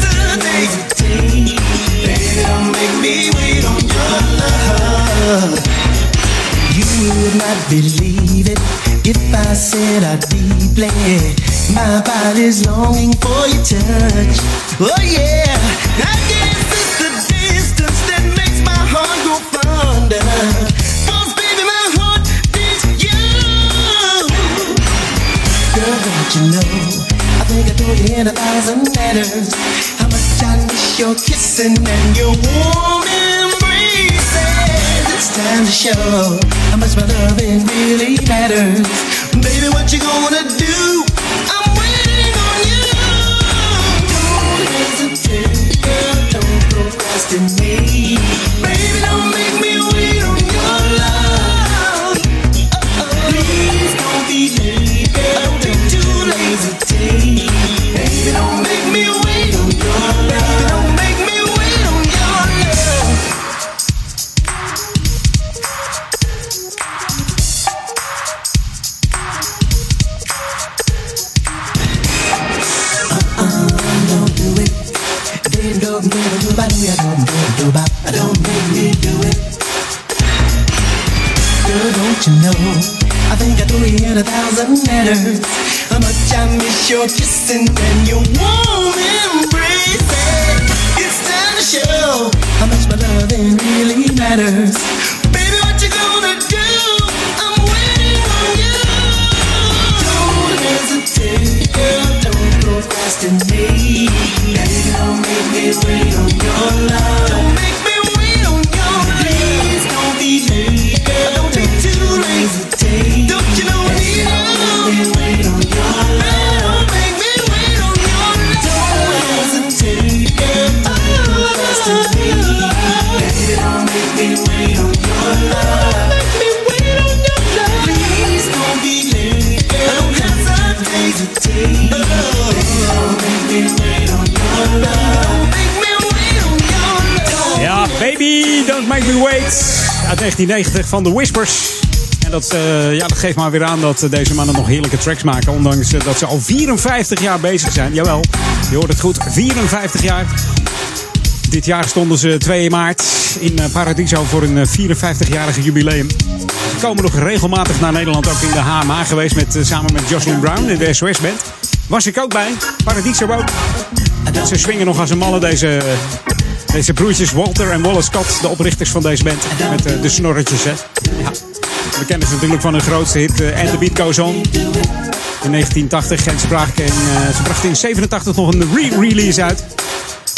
Me wait on your love. You would not believe it if I said I deeply. My body's longing for your touch. Oh yeah, I guess it's the distance that makes my heart go fonder. 'Cause baby, my heart beats you. Girl, don't you know? I think I told you in a thousand letters your kissing and your warm embraces. It's time to show how much my loving really matters. Baby, what you gonna do? I'm waiting on you. Don't hesitate. Don't procrastinate. Baby, don't make me 1990 van The Whispers. En dat, eh, ja, dat geeft maar weer aan dat eh, deze mannen nog heerlijke tracks maken. Ondanks eh, dat ze al 54 jaar bezig zijn. Jawel, je hoort het goed. 54 jaar. Dit jaar stonden ze 2 maart in Paradiso voor een eh, 54-jarige jubileum. Ze komen nog regelmatig naar Nederland, ook in de HMA geweest. Met, samen met Jocelyn Brown in de SOS-band. Was ik ook bij. Paradiso ook. Ze swingen nog als een malle deze, deze broertjes Walter en Wallace Scott. De oprichters van deze band. Met eh, de snorretjes, hè. Ja. We kennen ze natuurlijk van hun grootste hit eh, And The Beat Goes On. In 1980. En ze brachten in, eh, ze brachten in 87 nog een re-release uit.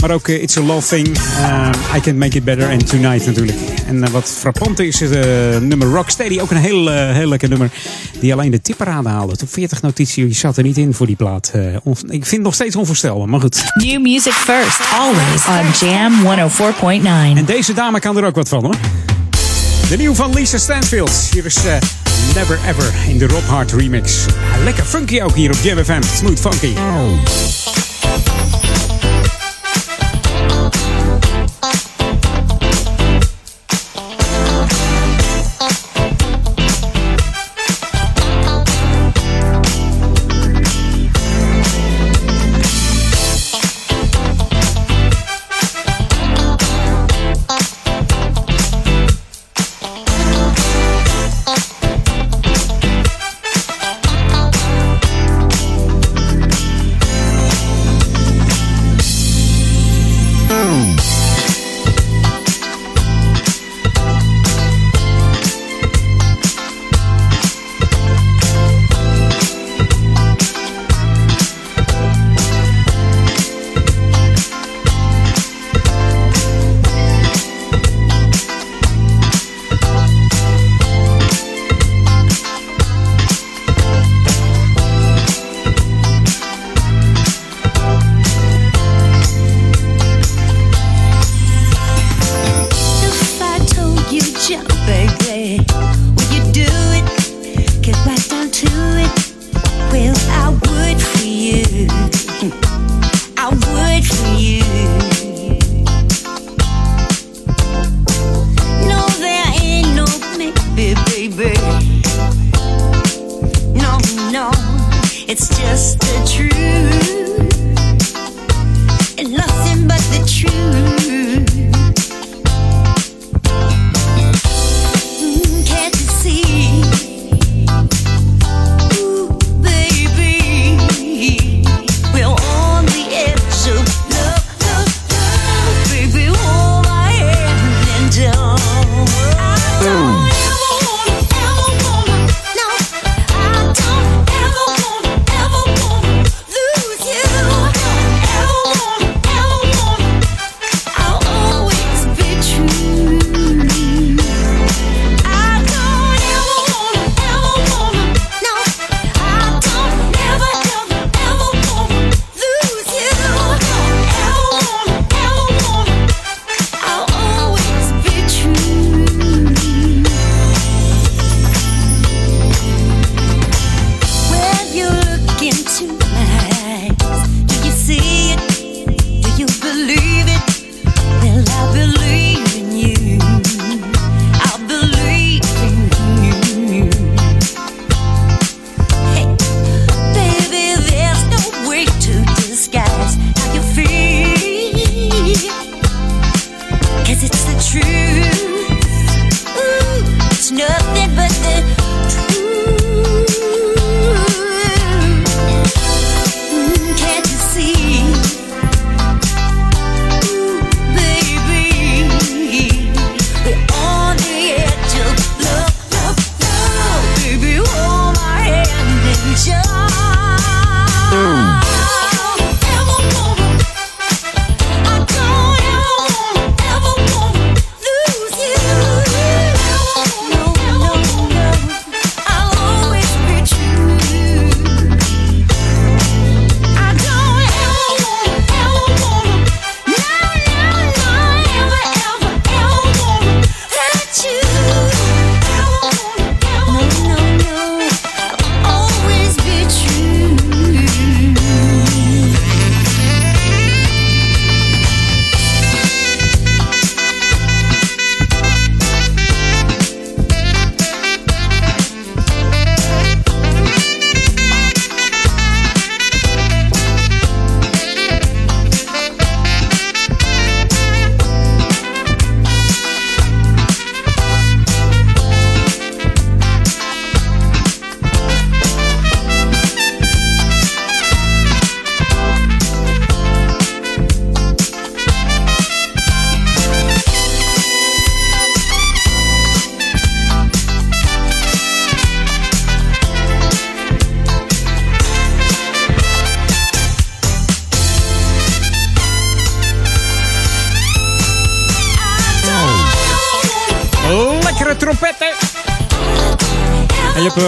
Maar ook eh, It's a Love Thing, eh, I Can't Make It Better en Tonight natuurlijk. En eh, wat frappant is, nummer Rocksteady. Ook een heel, heel lekker nummer die alleen de tipperade haalde. Top 40 notitie zat er niet in voor die plaat. ik vind het nog steeds onvoorstelbaar, maar goed. New music first, always on Jam 104.9. En deze dame kan er ook wat van hoor. De nieuw van Lisa Stanfield. Hier is Never Ever in de Rob Hart remix. Lekker funky ook hier op Jam FM. Smooth funky. Oh.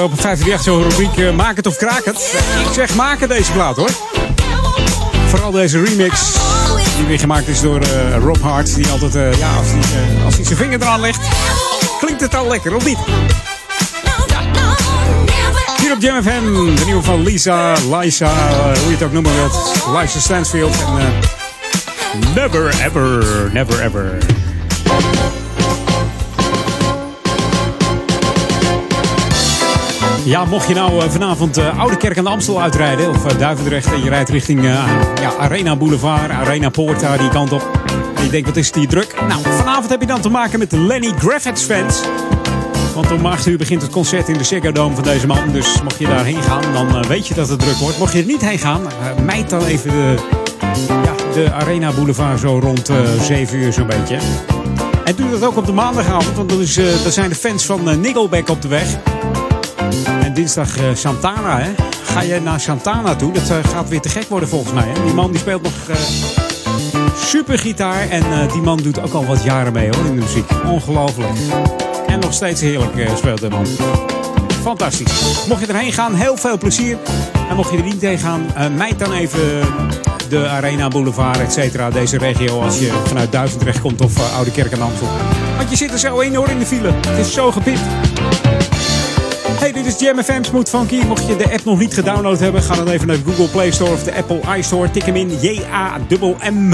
op 538 zo'n rubriek eh, Maak het of kraak het. Ik zeg maken deze plaat hoor. Vooral deze remix. Die weer gemaakt is door eh, Rob Hart. Die altijd, eh, ja, als hij, zijn vinger eraan legt, klinkt het al lekker, of niet? Hier op Jam FM, de nieuwe van Lisa, Lisa, hoe je het ook noemen wilt. Lisa Stansfield en Never Ever, Never Ever. Ja, mocht je nou eh, vanavond uh, Oude Kerk aan de Amstel uitrijden, of uh, Duivendrecht, en je rijdt richting ja, Arena Boulevard, Arena Poort, daar die kant op. En je denkt, wat is hier druk? Nou, vanavond heb je dan te maken met de Lenny Graffits fans. Want om 8 uur begint het concert in de Ziggo Dome van deze man. Dus mocht je daarheen gaan, dan weet je dat het druk wordt. Mocht je er niet heen gaan, mijt dan even de, ja, de Arena Boulevard zo rond 7 uur zo'n beetje. En doe dat ook op de maandagavond, want dan, is, zijn de fans van Nickelback op de weg. Dinsdag uh, Santana, hè? Ga je naar Santana toe? Dat uh, gaat weer te gek worden volgens mij. Hè? Die man die speelt nog uh, super gitaar. En die man doet ook al wat jaren mee hoor in de muziek. Ongelooflijk. En nog steeds heerlijk speelt de man. Fantastisch. Mocht je erheen gaan, heel veel plezier. En mocht je er niet heen gaan, mijt dan even de Arena Boulevard, et. Deze regio als je vanuit Duivendrecht komt of Oude Kerk en Amstel. Want je zit er zo in hoor in de file. Het is zo gepiept. Hey, dit is Jam FM Smooth Funky. Mocht je de app nog niet gedownload hebben, ga dan even naar de Google Play Store of de Apple iStore. Tik hem in J-A-M-M.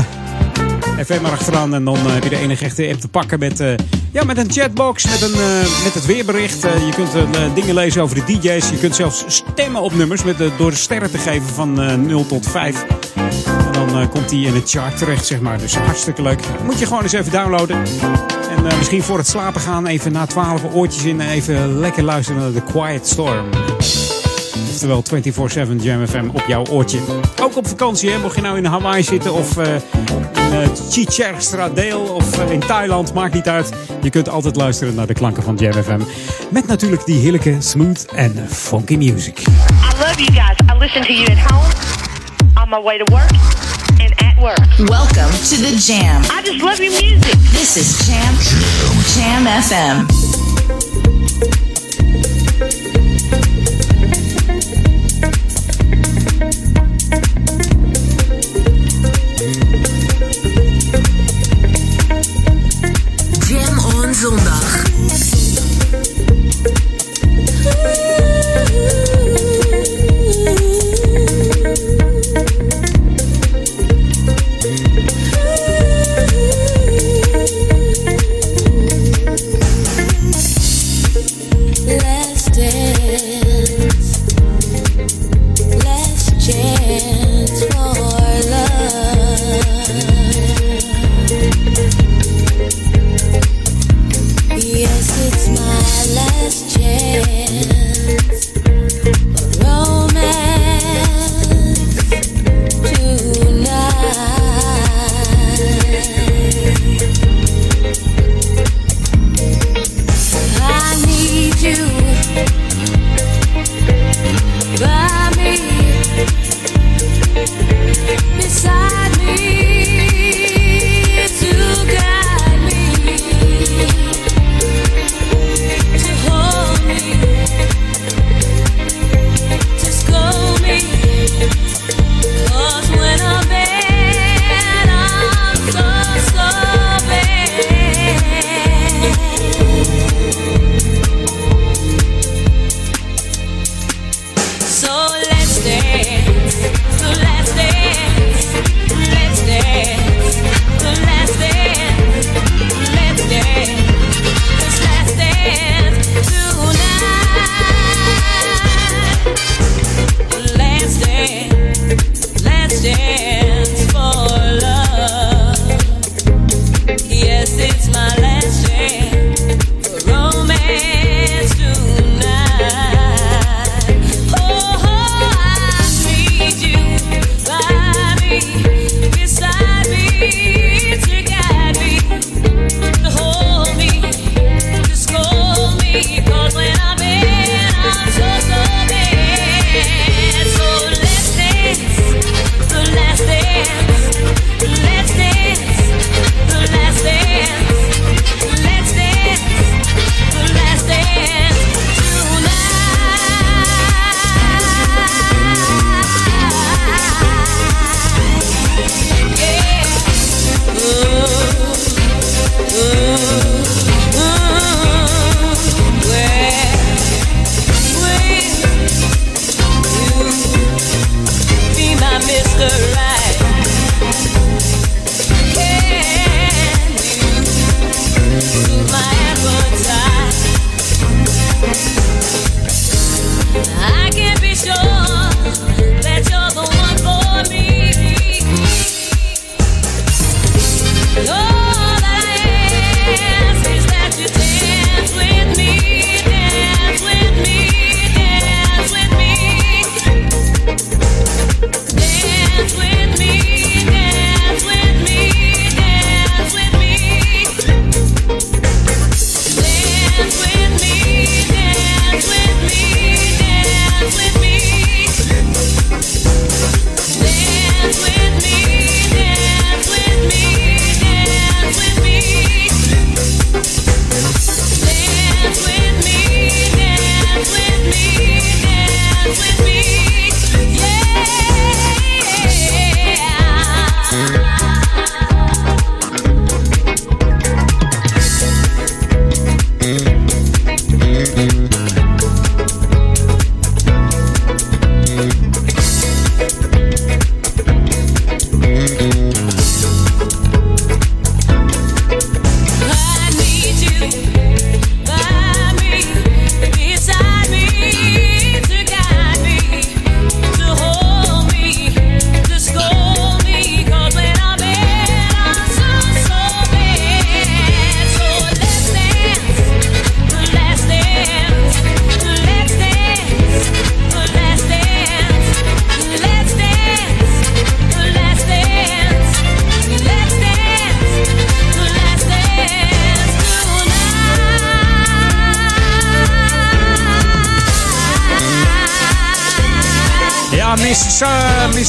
FM erachteraan en dan uh, heb je de enige echte app te pakken met, uh, ja, met een chatbox, met, een, uh, met het weerbericht. je kunt dingen lezen over de DJ's. Je kunt zelfs stemmen op nummers met, door de sterren te geven van 0 tot 5. Dan komt die in het chart terecht, zeg maar. Dus hartstikke leuk. Moet je gewoon eens even downloaden. En uh, misschien voor het slapen gaan even na 12 oortjes in en even lekker luisteren naar The Quiet Storm. Oftewel 24-7 Jam FM op jouw oortje. Ook op vakantie, hè? mocht je nou in Hawaii zitten of in uh, Chichester of uh, in Thailand, maakt niet uit. Je kunt altijd luisteren naar de klanken van Jam FM. Met natuurlijk die heerlijke smooth en funky music. I love you guys. I listen to you at home, on my way to work. At work. Welcome to the Jam. I just love your music. This is Jam Jam, Jam FM.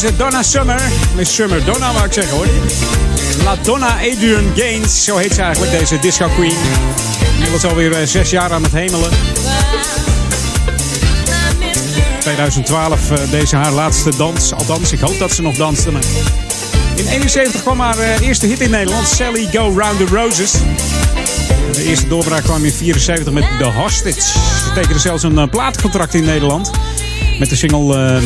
Donna Summer. Miss Summer Donna, wou ik zeggen hoor. La Donna Adrian Gaines, zo heet ze eigenlijk, deze disco queen. Inmiddels alweer uh, zes jaar aan het hemelen. 2012 uh, deze haar laatste dans. Althans, ik hoop dat ze nog danste. Maar... In 71 kwam haar uh, eerste hit in Nederland, Sally Go Round the Roses. De eerste doorbraak kwam in 74 met The Hostage. Ze tekende zelfs een plaatcontract in Nederland. Met de single uh,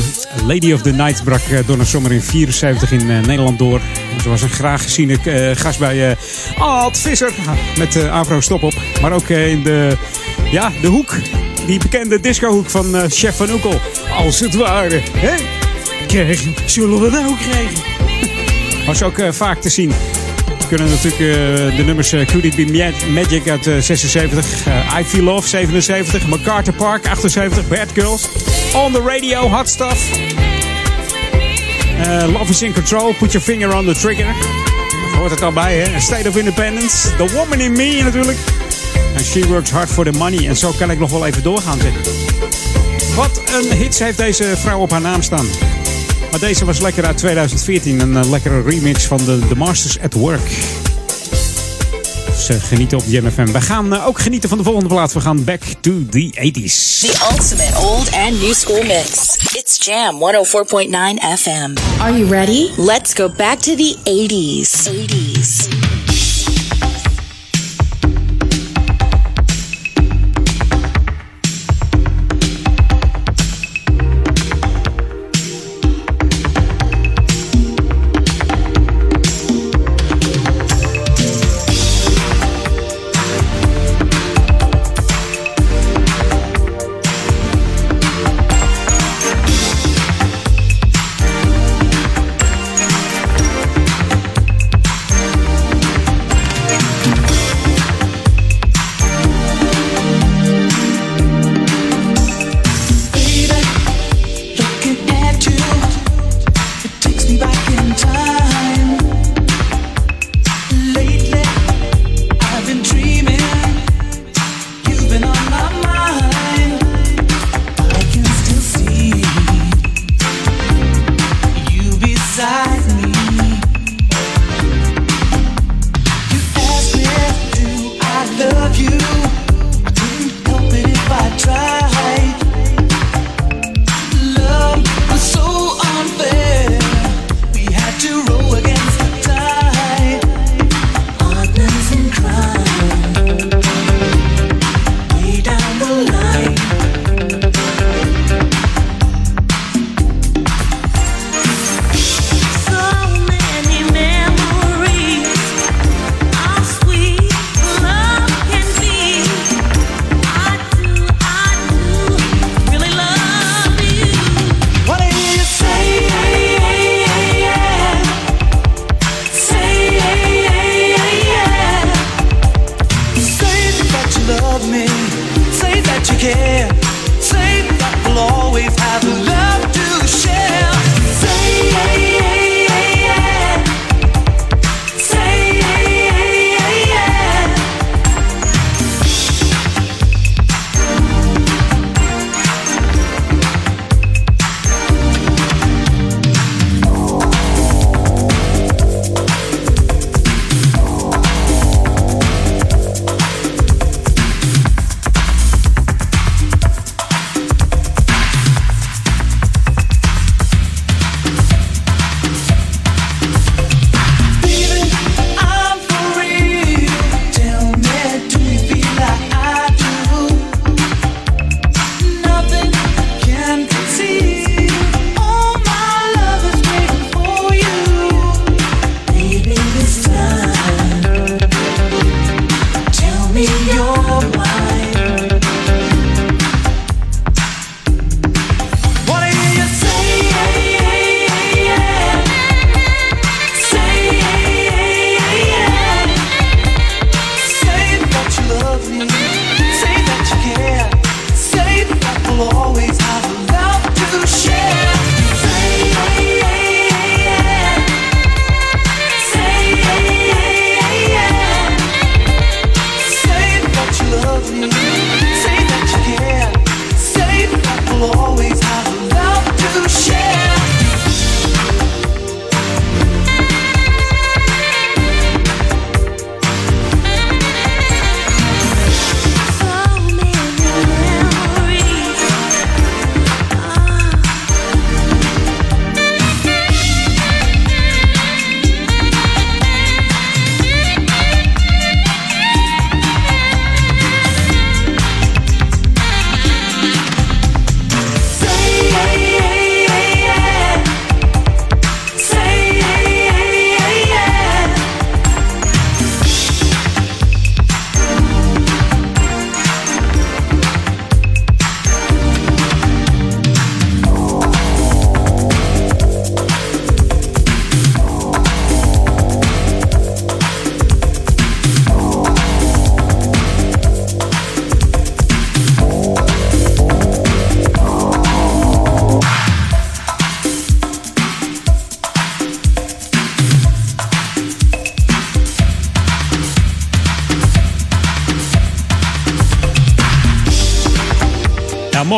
Lady of the Night brak uh, Donna Summer in 74 in uh, Nederland door. Ze was een graag geziene gast bij Alt Visser met Avro Stop op. Maar ook in de, ja, de hoek, die bekende discohoek van Chef van Oekel. Als het ware. Hè? Krijgen, zullen we nou krijgen? Was ook vaak te zien. We kunnen natuurlijk uh, de nummers uh, Could It Be Magic uit uh, 76, I Feel Love 77, MacArthur Park 78, Bad Girls, On The Radio, Hot Stuff, Love Is In Control, Put Your Finger On The Trigger, hoort het al bij hè, State of Independence, The Woman In Me natuurlijk, en She Works Hard For The Money. En zo kan ik nog wel even doorgaan zeggen. Wat een hits heeft deze vrouw op haar naam staan. Maar deze was lekker uit 2014. Een uh, lekkere remix van de, The Masters at Work. Dus uh, genieten op JMFM. We gaan uh, ook genieten van de volgende plaat. We gaan back to the 80s. The ultimate old and new school mix. It's Jam 104.9 FM. Are you ready? Let's go back to the 80s. 80s.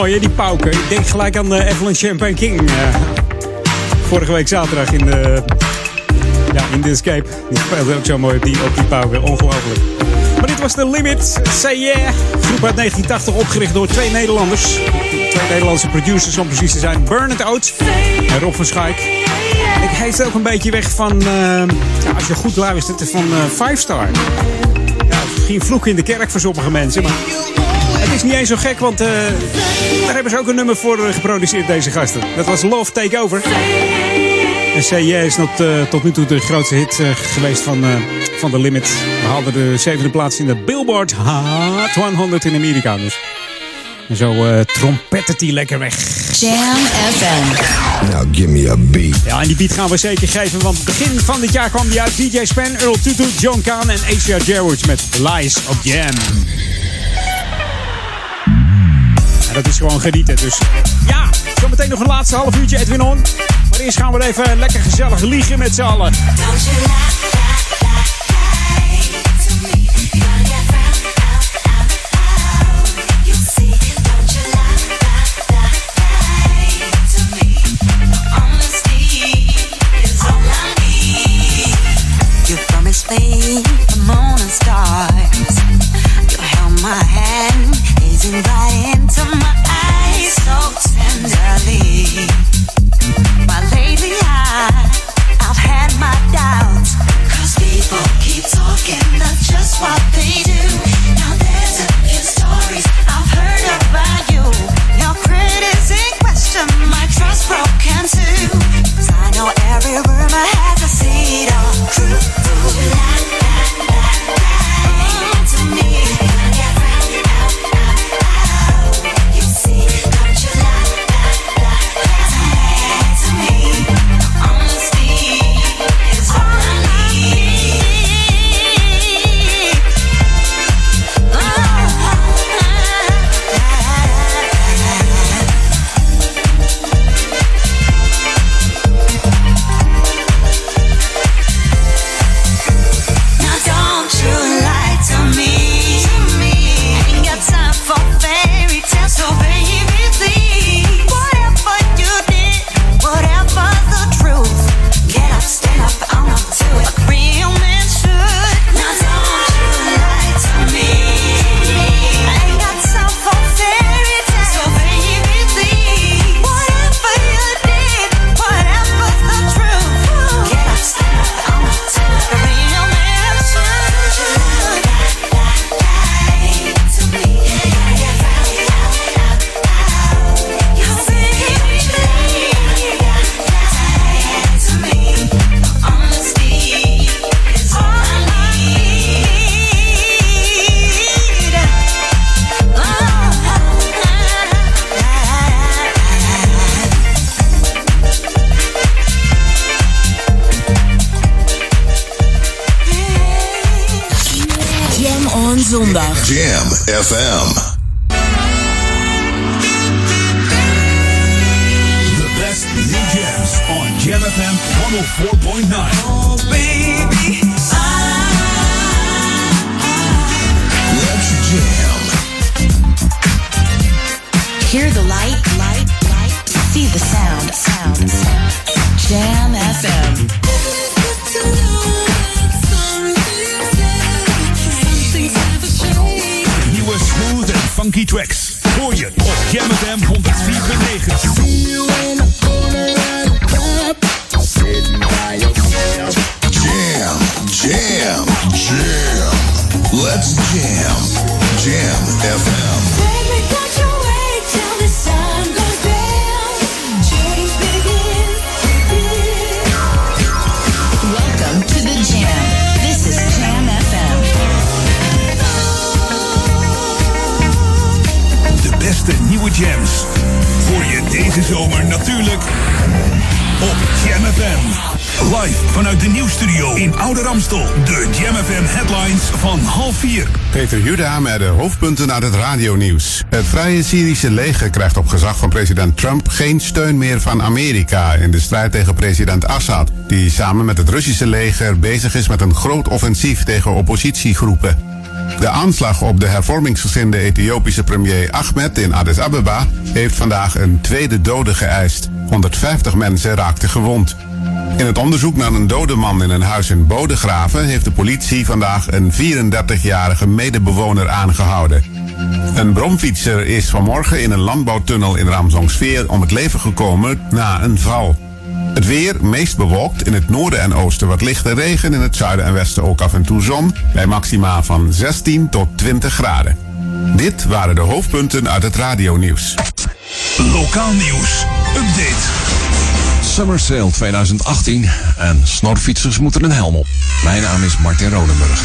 Mooi die pauken. Ik denk gelijk aan uh, Evelyn Champagne King. Uh, vorige week zaterdag in de, ja, in de Escape. Die speelde ook zo mooi op die, op die pauken. Ongelooflijk. Maar dit was de Limit. Say Yeah. Groep uit 1980 opgericht door twee Nederlanders. Twee Nederlandse producers om precies te zijn. Bernard Oates en Rob van Schaik. Ik heeft ook een beetje weg van, ja, als je goed luistert, van Five Star. Ja, misschien vloek in de kerk voor sommige mensen, maar is niet eens zo gek, want uh, daar hebben ze ook een nummer voor geproduceerd, deze gasten. Dat was Love Takeover. En Say Yeah is not, tot nu toe de grootste hit geweest van, van The Limit. We hadden de zevende plaats in de Billboard Hot 100 in Amerika. Dus. En zo uh, trompettert hij lekker weg. Jam FM. Now give me a beat. Ja, en die beat gaan we zeker geven, want begin van dit jaar kwam die uit. DJ Span, Earl Tutu, John Kahn en Asia Jarwood met Lies of Jam. Dat is gewoon genieten, dus ja, zometeen nog een laatste half uurtje Edwin On. Maar eerst gaan we even lekker gezellig liegen met z'n allen. Radionieuws. Het Vrije Syrische leger krijgt op gezag van president Trump geen steun meer van Amerika in de strijd tegen president Assad, die samen met het Russische leger bezig is met een groot offensief tegen oppositiegroepen. De aanslag op de hervormingsgezinde Ethiopische premier Ahmed in Addis Ababa heeft vandaag een tweede dode geëist. 150 mensen raakten gewond. In het onderzoek naar een dode man in een huis in Bodegraven heeft de politie vandaag een 34-jarige medebewoner aangehouden. Een bromfietser is vanmorgen in een landbouwtunnel in Ramzongsveer om het leven gekomen na een val. Het weer meest bewolkt in het noorden en oosten wat lichte regen, in het zuiden en westen ook af en toe zon, bij maxima van 16 tot 20 graden. Dit waren de hoofdpunten uit het radionieuws. Lokaal nieuws. Update. Summer Sale 2018 en snorfietsers moeten een helm op. Mijn naam is Martin Rodenburg.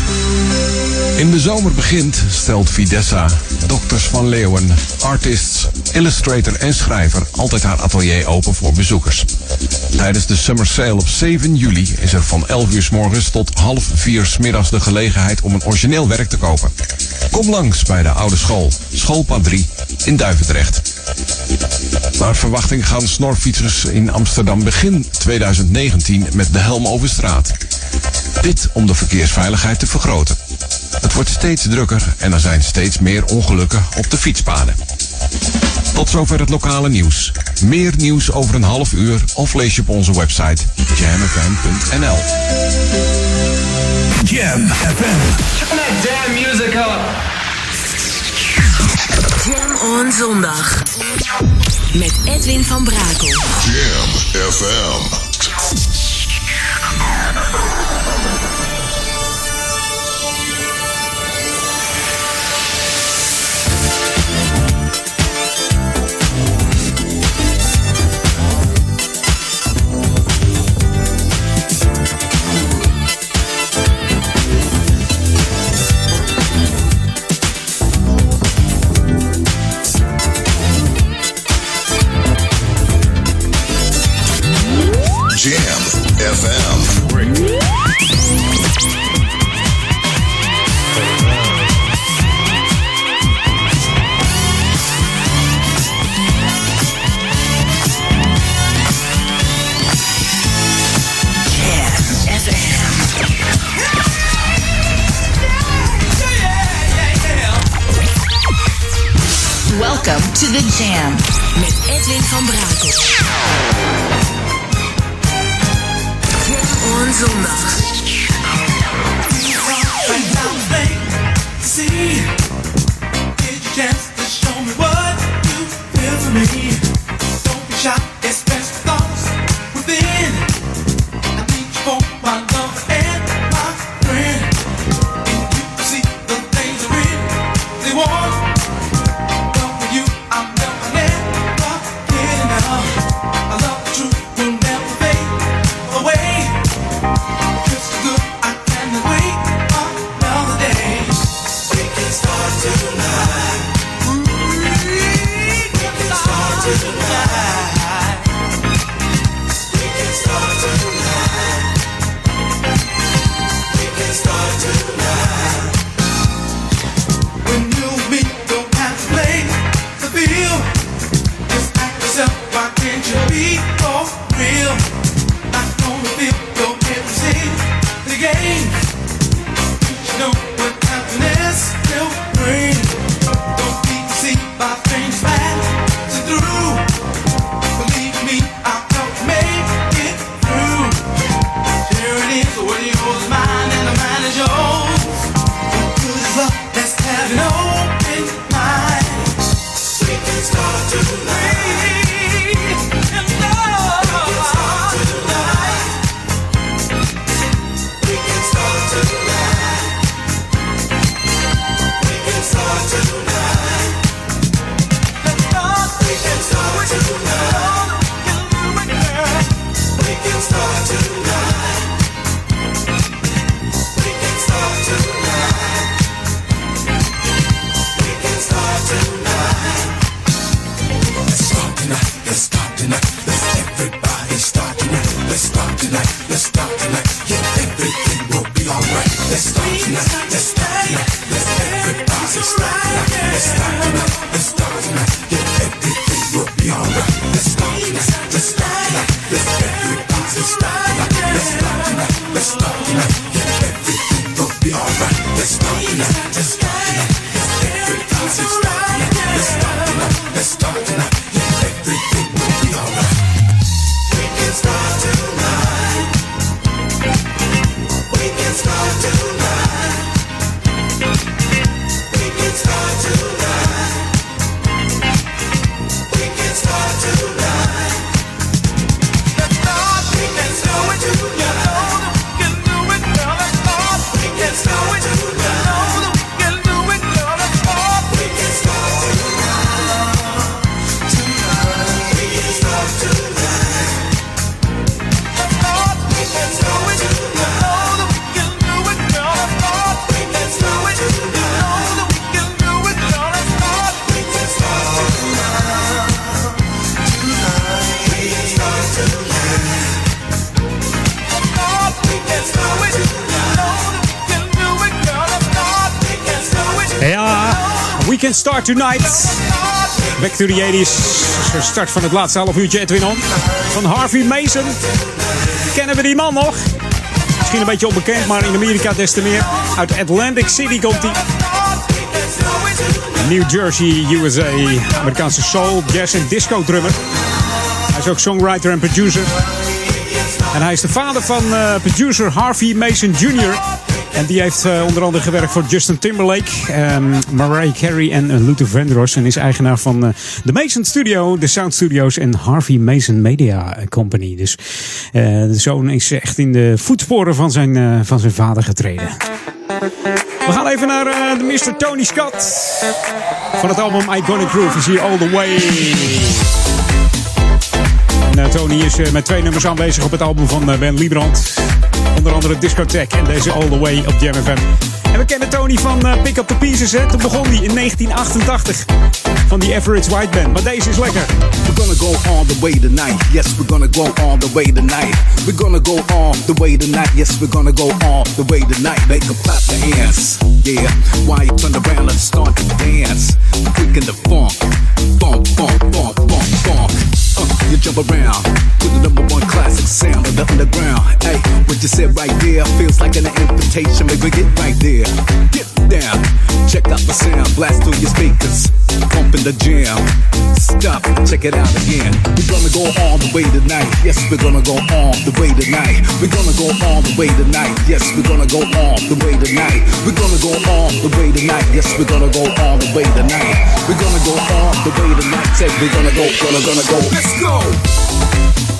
In de zomer begint stelt Videssa, dokters van Leeuwen, artists, illustrator en schrijver altijd haar atelier open voor bezoekers. Tijdens de Summer Sale op 7 juli is er van 11 uur s morgens tot half 4 s de gelegenheid om een origineel werk te kopen. Kom langs bij de oude school, schoolpad 3 in Duivendrecht. Naar verwachting gaan snorfietsers in Amsterdam begin 2019 met de helm over straat. Dit om de verkeersveiligheid te vergroten. Het wordt steeds drukker en er zijn steeds meer ongelukken op de fietspaden. Tot zover het lokale nieuws. Meer nieuws over een half uur of lees je op onze website jamfm.nl. Jam FM. Turn that damn music up. Jam on zondag. Met Edwin van Brakel. Jam FM. Start Tonight. Back to the 80s. Start van het laatste half uurtje Edwin On. Van Harvey Mason. Kennen we die man nog? Misschien een beetje onbekend, maar in Amerika des te meer. Uit Atlantic City komt hij. New Jersey, USA. Amerikaanse soul, jazz en disco drummer. Hij is ook songwriter en producer. En hij is de vader van uh, producer Harvey Mason Jr. En die heeft uh, onder andere gewerkt voor Justin Timberlake, um, Mariah Carey en uh, Luther Vandross. En is eigenaar van uh, de Mason Studio, de Sound Studios en Harvey Mason Media Company. Dus de zoon is echt in de voetsporen van zijn, van zijn vader getreden. We gaan even naar de Mr. Tony Scott. Van het album Iconic Groove is hier All The Way. En Tony is met twee nummers aanwezig op het album van Ben Liebrand. Onder andere Discotheque en deze All The Way op Jam FM. En we kennen Tony van uh, Pick Up The Pieces. Hè? Toen begon hij in 1988 van die Average White Band. Maar deze is lekker. We're gonna go all the way tonight. Yes, we're gonna go all the way tonight. We're gonna go all the way tonight. Yes, we're gonna go all the way tonight. Make them clap their hands. Yeah, why you turn around and start to dance? Quick in the funk. Funk, funk, funk, funk, funk. You jump around to the number one classic sound of the underground. Hey, what you said right there feels like an invitation. Maybe get right there. Get down. Check out the sound. Blast through your speakers. Pump in the jam. Stop. Check it out again. We're gonna go all the way tonight. Yes, we're gonna go all the way tonight. We're gonna go all the way tonight. Yes, we're gonna go all the way tonight. We're gonna go all the way tonight. Yes, we're gonna go all the way tonight. We're gonna go all the way tonight. Say we're gonna go, gonna, gonna go. Let's go. All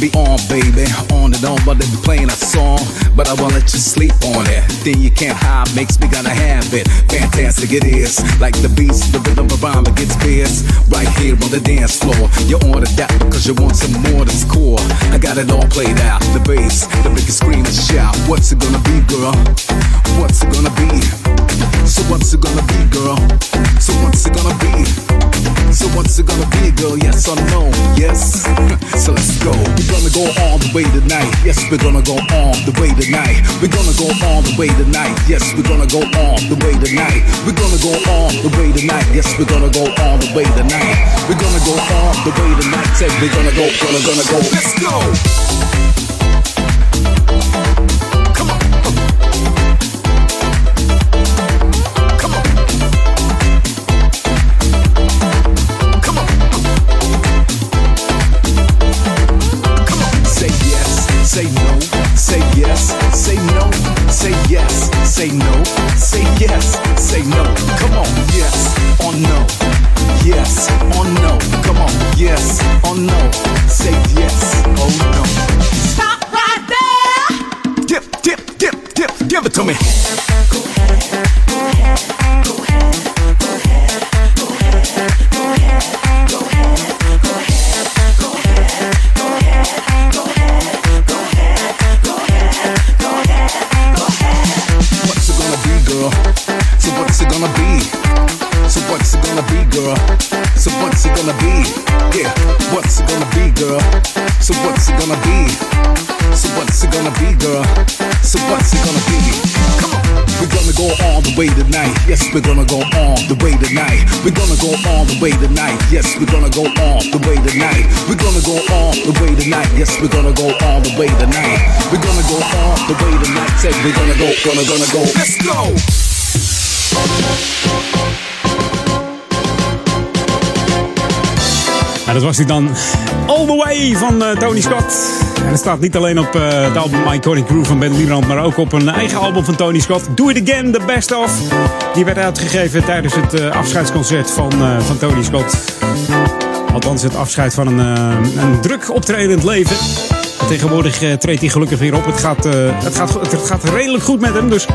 be on, baby. On and on, but they be playing a song. But I won't let you sleep on it. Then you can't hide, makes me gotta have it. Fantastic it is. Like the beast, the rhythm of rhyme gets fierce. Right here on the dance floor. You ordered that because you want some more that's core. I got it all played out. The bass, the biggest scream and shout. What's it gonna be, girl? What's it gonna be? So what's it gonna be, girl? So what's it gonna be? So what's it gonna be, girl? Yes or no? Yes. so let's go. We're gonna go all the way tonight. Yes, we're gonna go all the way tonight. We're gonna go all the way tonight. Yes, we're gonna go all the way tonight. We're gonna go all the way tonight. Yes, we're gonna go all the way tonight. We're gonna go all the way tonight. Say we're gonna go, gonna, gonna go. Let's go. Say no, say yes, say no. Come on, yes. Or no, yes. Or no. Come on, yes. Or no, say yes. Or no. Stop right there. Dip, dip, dip, dip, give it to me. Yes, we're gonna go all the way tonight. We're gonna go all the way tonight. Yes, we're gonna go all the way tonight. We're gonna go all the way tonight. Yes, we're gonna go all the way tonight. We're gonna go all the way tonight. Say we're gonna go, gonna, gonna go. Let's go. Dat was hij dan. All the Way van eh, Tony Scott. En het staat niet alleen op eh, het album Iconic Groove van Ben Liebrand, maar ook op een eigen album van Tony Scott. Do It Again, The Best Of. Die werd uitgegeven tijdens het eh, afscheidsconcert van, van Tony Scott. Althans, het afscheid van een, een druk optredend leven. Tegenwoordig treedt hij gelukkig weer op. Het gaat, het, gaat, het gaat redelijk goed met hem. Dus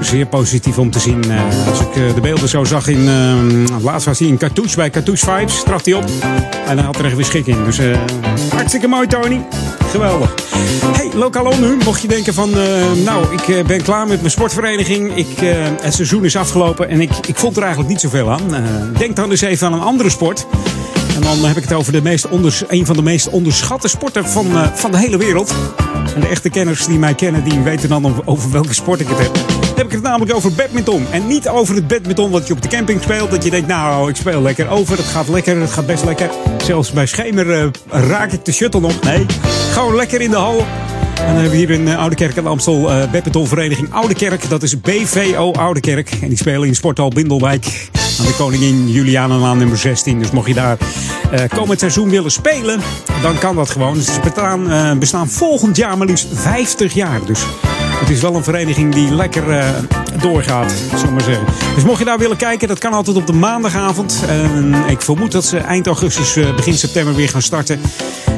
zeer positief om te zien. Eh, als ik eh, de beelden zo zag in... eh, laatst was hij in Cartouche. Bij Cartouche Vibes trad hij op. En hij had er echt weer schik. Dus eh, Hartstikke mooi, Tony. Geweldig. Hey, lokaal nu. Mocht je denken van, eh, nou, ik eh, ben klaar met mijn sportvereniging. Ik, eh, het seizoen is afgelopen en ik, ik vond er eigenlijk niet zoveel aan. Denk dan eens even aan een andere sport. En dan heb ik het over de meest onders, een van de meest onderschatte sporten van, van de hele wereld. En de echte kenners die mij kennen, die weten dan over, welke sport ik het heb. Dan heb ik het namelijk over badminton. En niet over het badminton wat je op de camping speelt. Dat je denkt, nou, ik speel lekker over. Het gaat lekker, het gaat best lekker. Zelfs bij schemer raak ik de shuttle nog. Nee, gewoon lekker in de hal. En dan hebben we hier in eh, Oude Kerk de Amstel eh badmintonvereniging Oude Kerk. Dat is BVO Oude Kerk. En die spelen in sporthal Bindelwijk aan de Koningin Julianenlaan nummer 16. Dus mocht je daar eh, komend seizoen willen spelen, dan kan dat gewoon. Dus ze bestaan, bestaan volgend jaar maar liefst 50 jaar. Dus het is wel een vereniging die lekker eh, doorgaat, we maar zeggen. Dus mocht je daar willen kijken, dat kan altijd op de maandagavond. Ik vermoed dat ze eind augustus, eh, begin september weer gaan starten.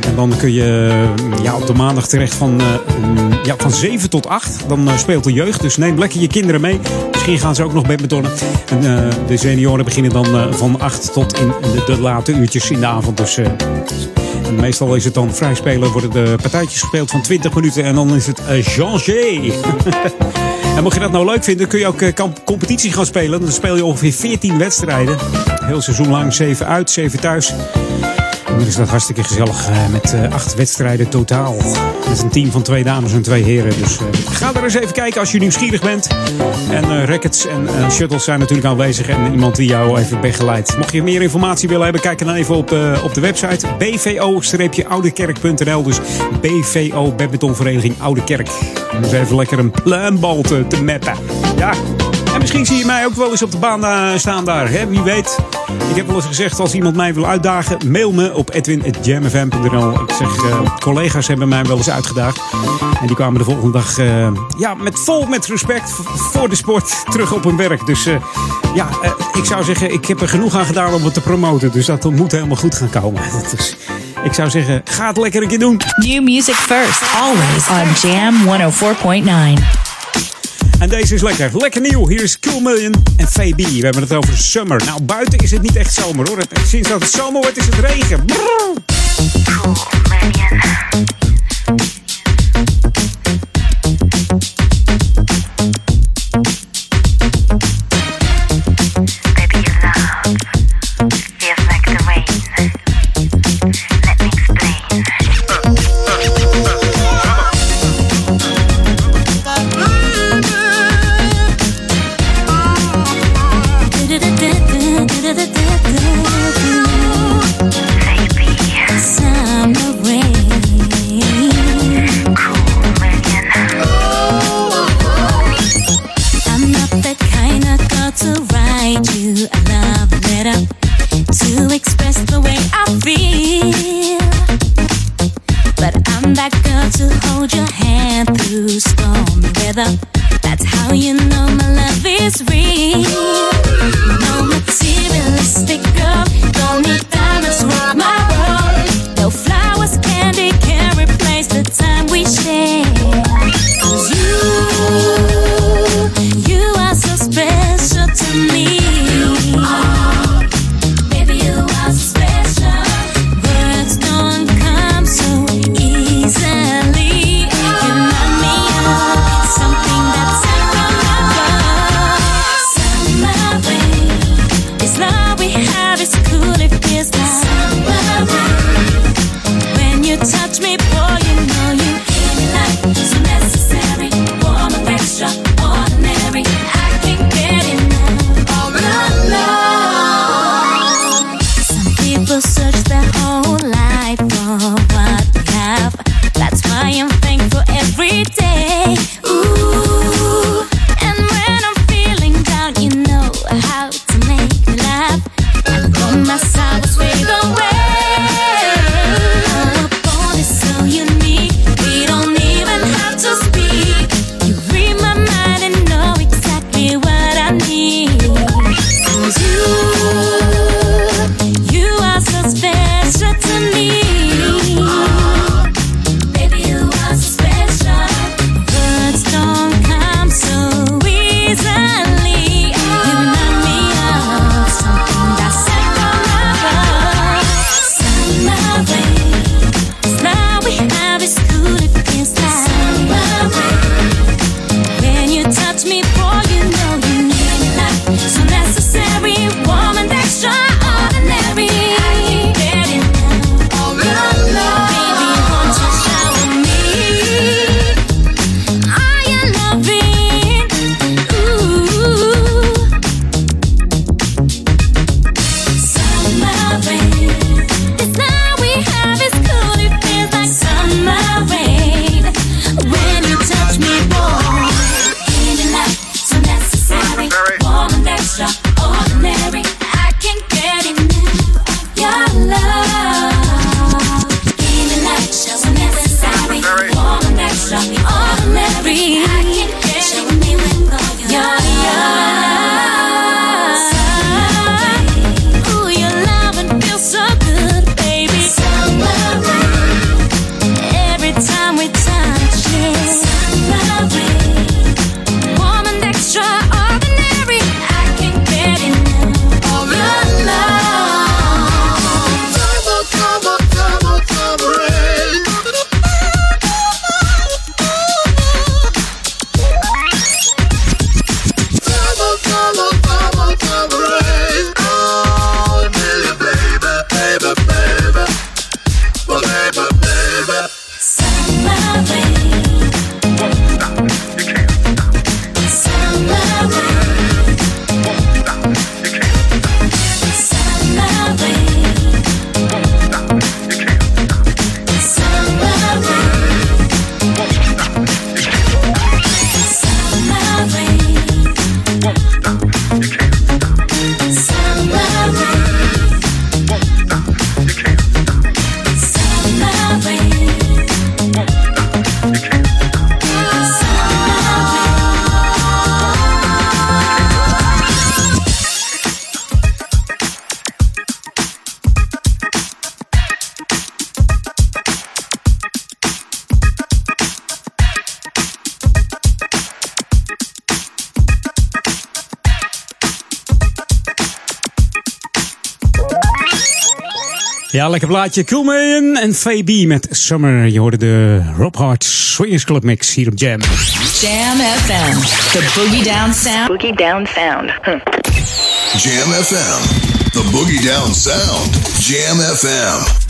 En dan kun je eh, ja, op de maandag terecht van, ja, van 7 tot 8. Dan speelt de jeugd. Dus neem lekker je kinderen mee. Misschien gaan ze ook nog badmintonnen. En de senioren beginnen dan van 8 tot in de, de late uurtjes in de avond. Dus meestal is het dan vrij spelen. Worden de partijtjes gespeeld van 20 minuten. En dan is het uh, Janger. en mocht je dat nou leuk vinden, kun je ook eh, competitie gaan spelen. Dan speel je ongeveer 14 wedstrijden. Heel seizoen lang 7 uit, 7 thuis. Dan is dat hartstikke gezellig eh, met eh, acht wedstrijden totaal. Het is een team van twee dames en twee heren. Dus eh, ga er eens even kijken als je nieuwsgierig bent. En rackets en shuttles zijn natuurlijk aanwezig. En iemand die jou even begeleidt. Mocht je meer informatie willen hebben, kijk dan even op de, op de website bvo-oudekerk.nl. Dus BVO Badmintonvereniging Oude Kerk. Om eens even lekker een pluimbal te, te mappen. Ja. En misschien zie je mij ook wel eens op de baan eh, staan daar. Hè? Wie weet. Ik heb wel eens gezegd, als iemand mij wil uitdagen, mail me op edwin.jamfm.nl. Ik zeg, eh, collega's hebben mij wel eens uitgedaagd. En die kwamen de volgende dag eh, ja, met, vol met respect voor de sport terug op hun werk. Dus ja, ik zou zeggen, ik heb er genoeg aan gedaan om het te promoten. Dus dat moet helemaal goed gaan komen. Dus ik zou zeggen, ga het lekker een keer doen. New music first, always on Jam 104.9. En deze is lekker. Lekker nieuw. Hier is Cool Million en FB. We hebben het over summer. Nou, buiten is het niet echt zomer hoor. Sinds dat het zomer wordt is het regen. Brrr. Ja, lekker blaadje. Coolman en Fabi met Summer. Je hoorde de Rob Hart Swingers Club mix hier op Jam. Jam FM. The Boogie Down Sound. Boogie Down Sound. Jam FM. The Boogie Down Sound. Jam FM.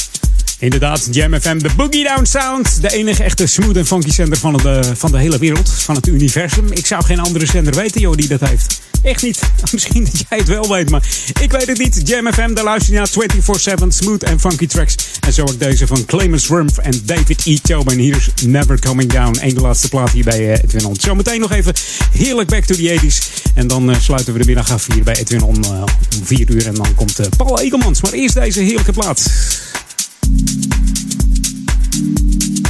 Inderdaad, Jam FM, de Boogie Down Sound. De enige echte smooth en funky zender van de, van de hele wereld, van het universum. Ik zou geen andere zender weten, joh, die dat heeft. Echt niet. Misschien dat jij het wel weet, maar ik weet het niet. Jam FM, daar luister je naar 24-7 smooth en funky tracks. En zo ook deze van Clemens Rumpf en David E. Tobin. Hier is Never Coming Down. Eén de laatste plaat hier bij uh, Edwin On. Zometeen nog even heerlijk back to the 80s. En dan uh, sluiten we de middag af hier bij Edwin On om 4 uur. En dan komt Paul Egelmans. Maar eerst deze heerlijke plaat. thank you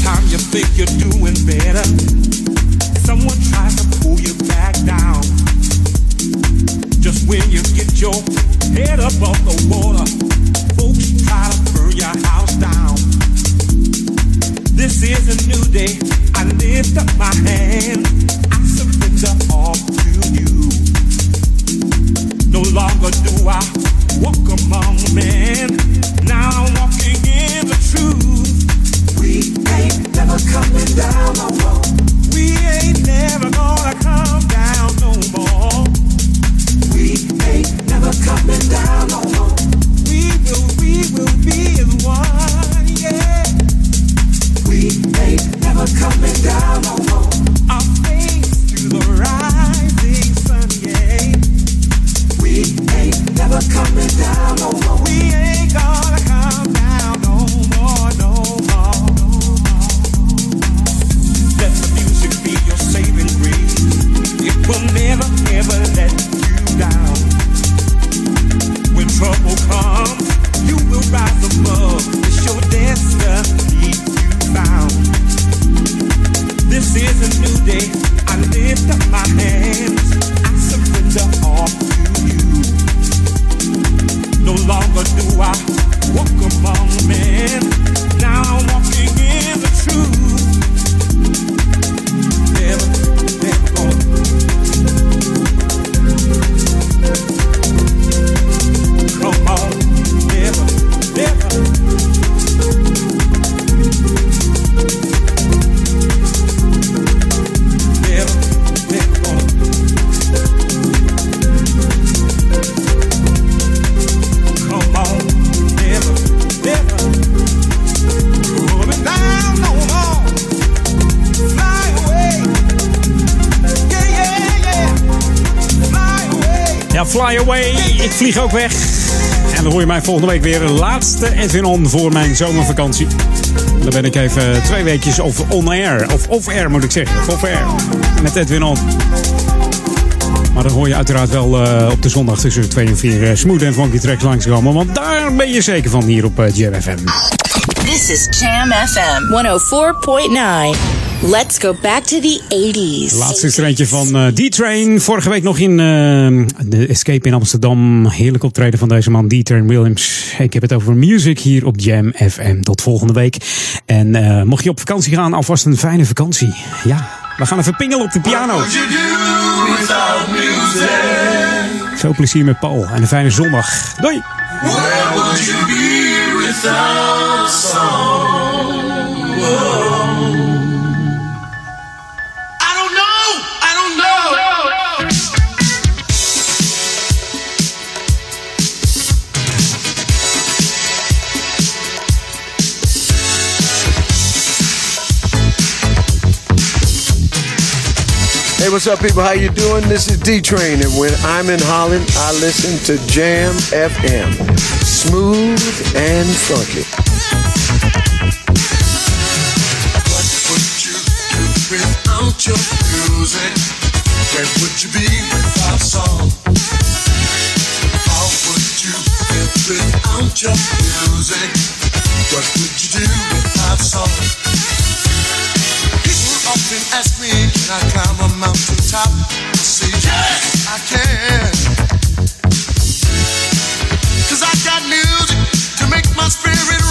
time you think you're doing better, someone tries to pull you back down. Just when you get your head above the water, folks try to burn your house down. This is a new day. I lift up my hand. I surrender all to you. No longer do I walk among men. Now I'm walking in the truth. We ain't never coming down no more. Vlieg ook weg. En dan hoor je mij volgende week weer. Laatste Edwin On voor mijn zomervakantie. Dan ben ik even twee weekjes over on air. Of off air moet ik zeggen. Of off air. Met Edwin On. Maar dan hoor je uiteraard wel eh, op de zondag tussen 2 en 4 eh, smooth en funky tracks langskomen. Want daar ben je zeker van hier op uh, Jam FM. This is Jam FM 104.9. Let's go back to the 80s. Laatste is er eentje van eh, D-Train. Vorige week nog in eh, de Escape in Amsterdam. Heerlijk optreden van deze man D-Train Williams. Ik heb het over music hier op Jam FM. Tot volgende week. En eh, mocht je op vakantie gaan, alvast een fijne vakantie. Ja, we gaan even pingelen op de piano. Veel plezier met Paul en een fijne zondag. Doei! Where would you be without song? Hey, what's up, people? How you doing? This is D Train, and when I'm in Holland, I listen to Jam FM, smooth and funky. What would you do without your music? Where would you be without song? How would you live without your music? What would you do without song? often ask me, can I climb a mountain top? I say, yes, I can. Cause I got music to make my spirit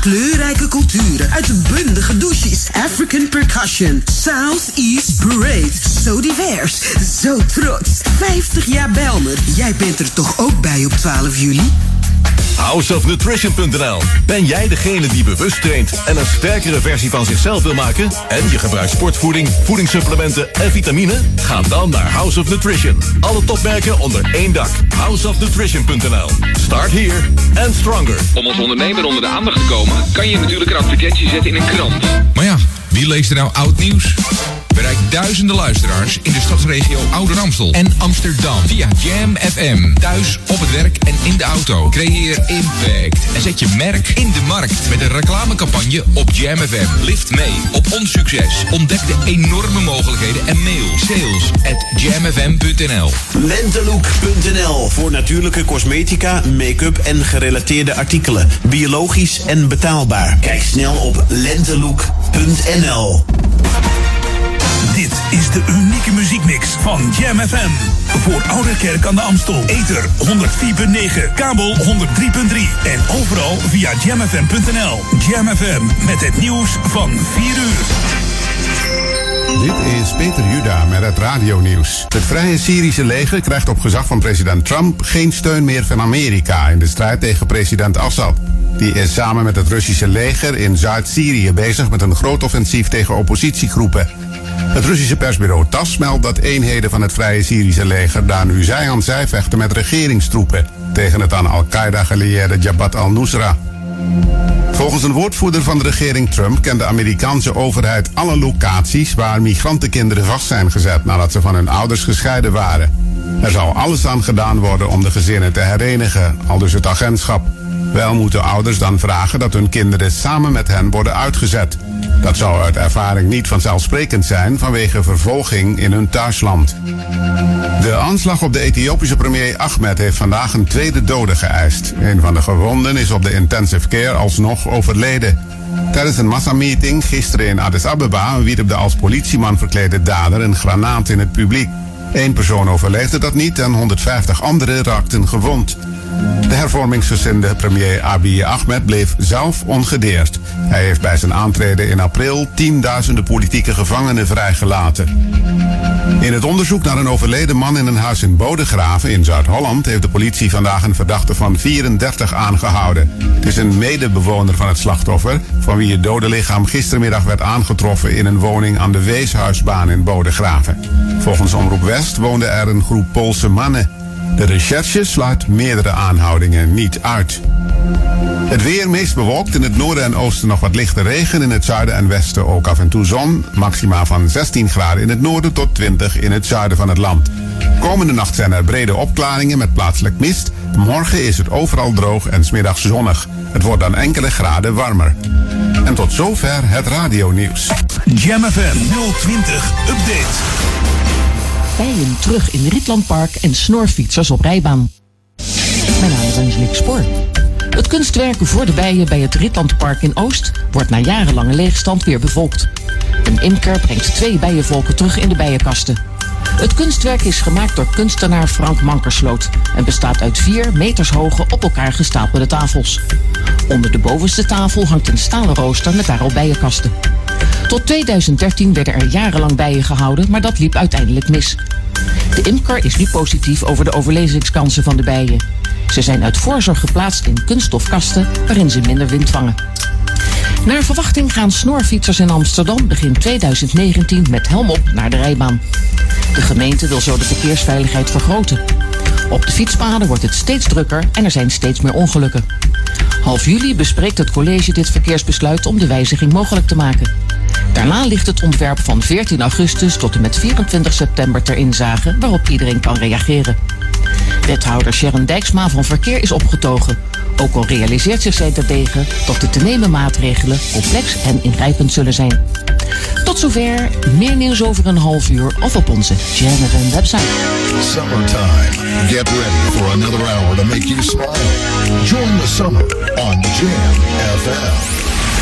Kleurrijke culturen. Uitbundige douches. African percussion. Southeast Parade. Zo divers. Zo trots. 50 jaar Belmer. Jij bent er toch ook bij op 12 juli? Houseofnutrition.nl. Ben jij degene die bewust traint en een sterkere versie van zichzelf wil maken? En je gebruikt sportvoeding, voedingssupplementen en vitamine? Ga dan naar House of Nutrition. Alle topmerken onder één dak. Houseofnutrition.nl. Start here and stronger. Om als ondernemer onder de aandacht te komen, kan je natuurlijk een advertentie zetten in een krant. Maar ja, wie leest er nou oud nieuws? Duizenden luisteraars in de stadsregio Ouder Amstel en Amsterdam via Jam FM. Thuis, op het werk en in de auto. Creëer impact en zet je merk in de markt met een reclamecampagne op Jam FM. Lift mee op ons succes. Ontdek de enorme mogelijkheden en mail sales at jamfm.nl. Lentelook.nl voor natuurlijke cosmetica, make-up en gerelateerde artikelen. Biologisch en betaalbaar. Kijk snel op lentelook.nl. De unieke muziekmix van Jam FM. Voor Oude Kerk aan de Amstel. Ether 104.9, kabel 103.3 en overal via jamfm.nl. Jam FM met het nieuws van 4 uur. Dit is Peter Juda met het radionieuws. Het Vrije Syrische leger krijgt op gezag van president Trump geen steun meer van Amerika in de strijd tegen president Assad. Die is samen met het Russische leger in Zuid-Syrië bezig met een groot offensief tegen oppositiegroepen. Het Russische persbureau TAS meldt dat eenheden van het Vrije Syrische leger daar nu zij aan zij vechten met regeringstroepen tegen het aan Al-Qaeda gelieerde Jabhat al-Nusra. Volgens een woordvoerder van de regering Trump kent de Amerikaanse overheid alle locaties waar migrantenkinderen vast zijn gezet nadat ze van hun ouders gescheiden waren. Er zal alles aan gedaan worden om de gezinnen te herenigen, al dus het agentschap. Wel moeten ouders dan vragen dat hun kinderen samen met hen worden uitgezet. Dat zou uit ervaring niet vanzelfsprekend zijn vanwege vervolging in hun thuisland. De aanslag op de Ethiopische premier Ahmed heeft vandaag een tweede dode geëist. Een van de gewonden is op de intensive care alsnog overleden. Tijdens een massameeting gisteren in Addis Ababa wierp de als politieman verklede dader een granaat in het publiek. Eén persoon overleefde dat niet en 150 anderen raakten gewond. De hervormingsgezinde premier Abiy Ahmed bleef zelf ongedeerd. Hij heeft bij zijn aantreden in april tienduizenden politieke gevangenen vrijgelaten. In het onderzoek naar een overleden man in een huis in Bodegraven in Zuid-Holland heeft de politie vandaag een verdachte van 34 aangehouden. Het is een medebewoner van het slachtoffer, van wie het dode lichaam gistermiddag werd aangetroffen in een woning aan de Weeshuisbaan in Bodegraven. Volgens Omroep West woonde er een groep Poolse mannen. De recherche sluit meerdere aanhoudingen niet uit. Het weer meest bewolkt. In het noorden en oosten nog wat lichte regen. In het zuiden en westen ook af en toe zon. Maxima van 16 graden in het noorden tot 20 in het zuiden van het land. Komende nacht zijn er brede opklaringen met plaatselijk mist. Morgen is het overal droog en smiddags zonnig. Het wordt dan enkele graden warmer. En tot zover het radionieuws. Jam FM 020 Update. Bijen terug in Rietlandpark en snorfietsers op rijbaan. Mijn naam is Angelique Spoor. Het kunstwerk voor de bijen bij het Ritlandpark in Oost wordt na jarenlange leegstand weer bevolkt. Een imker brengt twee bijenvolken terug in de bijenkasten. Het kunstwerk is gemaakt door kunstenaar Frank Mankersloot en bestaat uit vier meters hoge op elkaar gestapelde tafels. Onder de bovenste tafel hangt een stalen rooster met daarop bijenkasten. Tot 2013 werden er jarenlang bijen gehouden, maar dat liep uiteindelijk mis. De imker is nu positief over de overlevingskansen van de bijen. Ze zijn uit voorzorg geplaatst in kunststofkasten waarin ze minder wind vangen. Naar verwachting gaan snorfietsers in Amsterdam begin 2019 met helm op naar de rijbaan. De gemeente wil zo de verkeersveiligheid vergroten. Op de fietspaden wordt het steeds drukker en er zijn steeds meer ongelukken. Half juli bespreekt het college dit verkeersbesluit om de wijziging mogelijk te maken. Daarna ligt het ontwerp van 14 augustus tot en met 24 september ter inzage waarop iedereen kan reageren. Wethouder Sharon Dijksma van Verkeer is opgetogen. Ook al realiseert zich zij terdege dat de te nemen maatregelen complex en ingrijpend zullen zijn. Tot zover, meer nieuws over een half uur of op onze FM website. Summertime. Get ready for another hour to make you smile. Join the summer on Jam FM.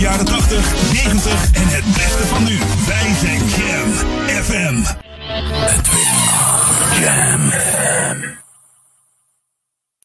jaren 80, 90 en het beste van nu. Wij zijn Jam FM. Edwin Jam FM.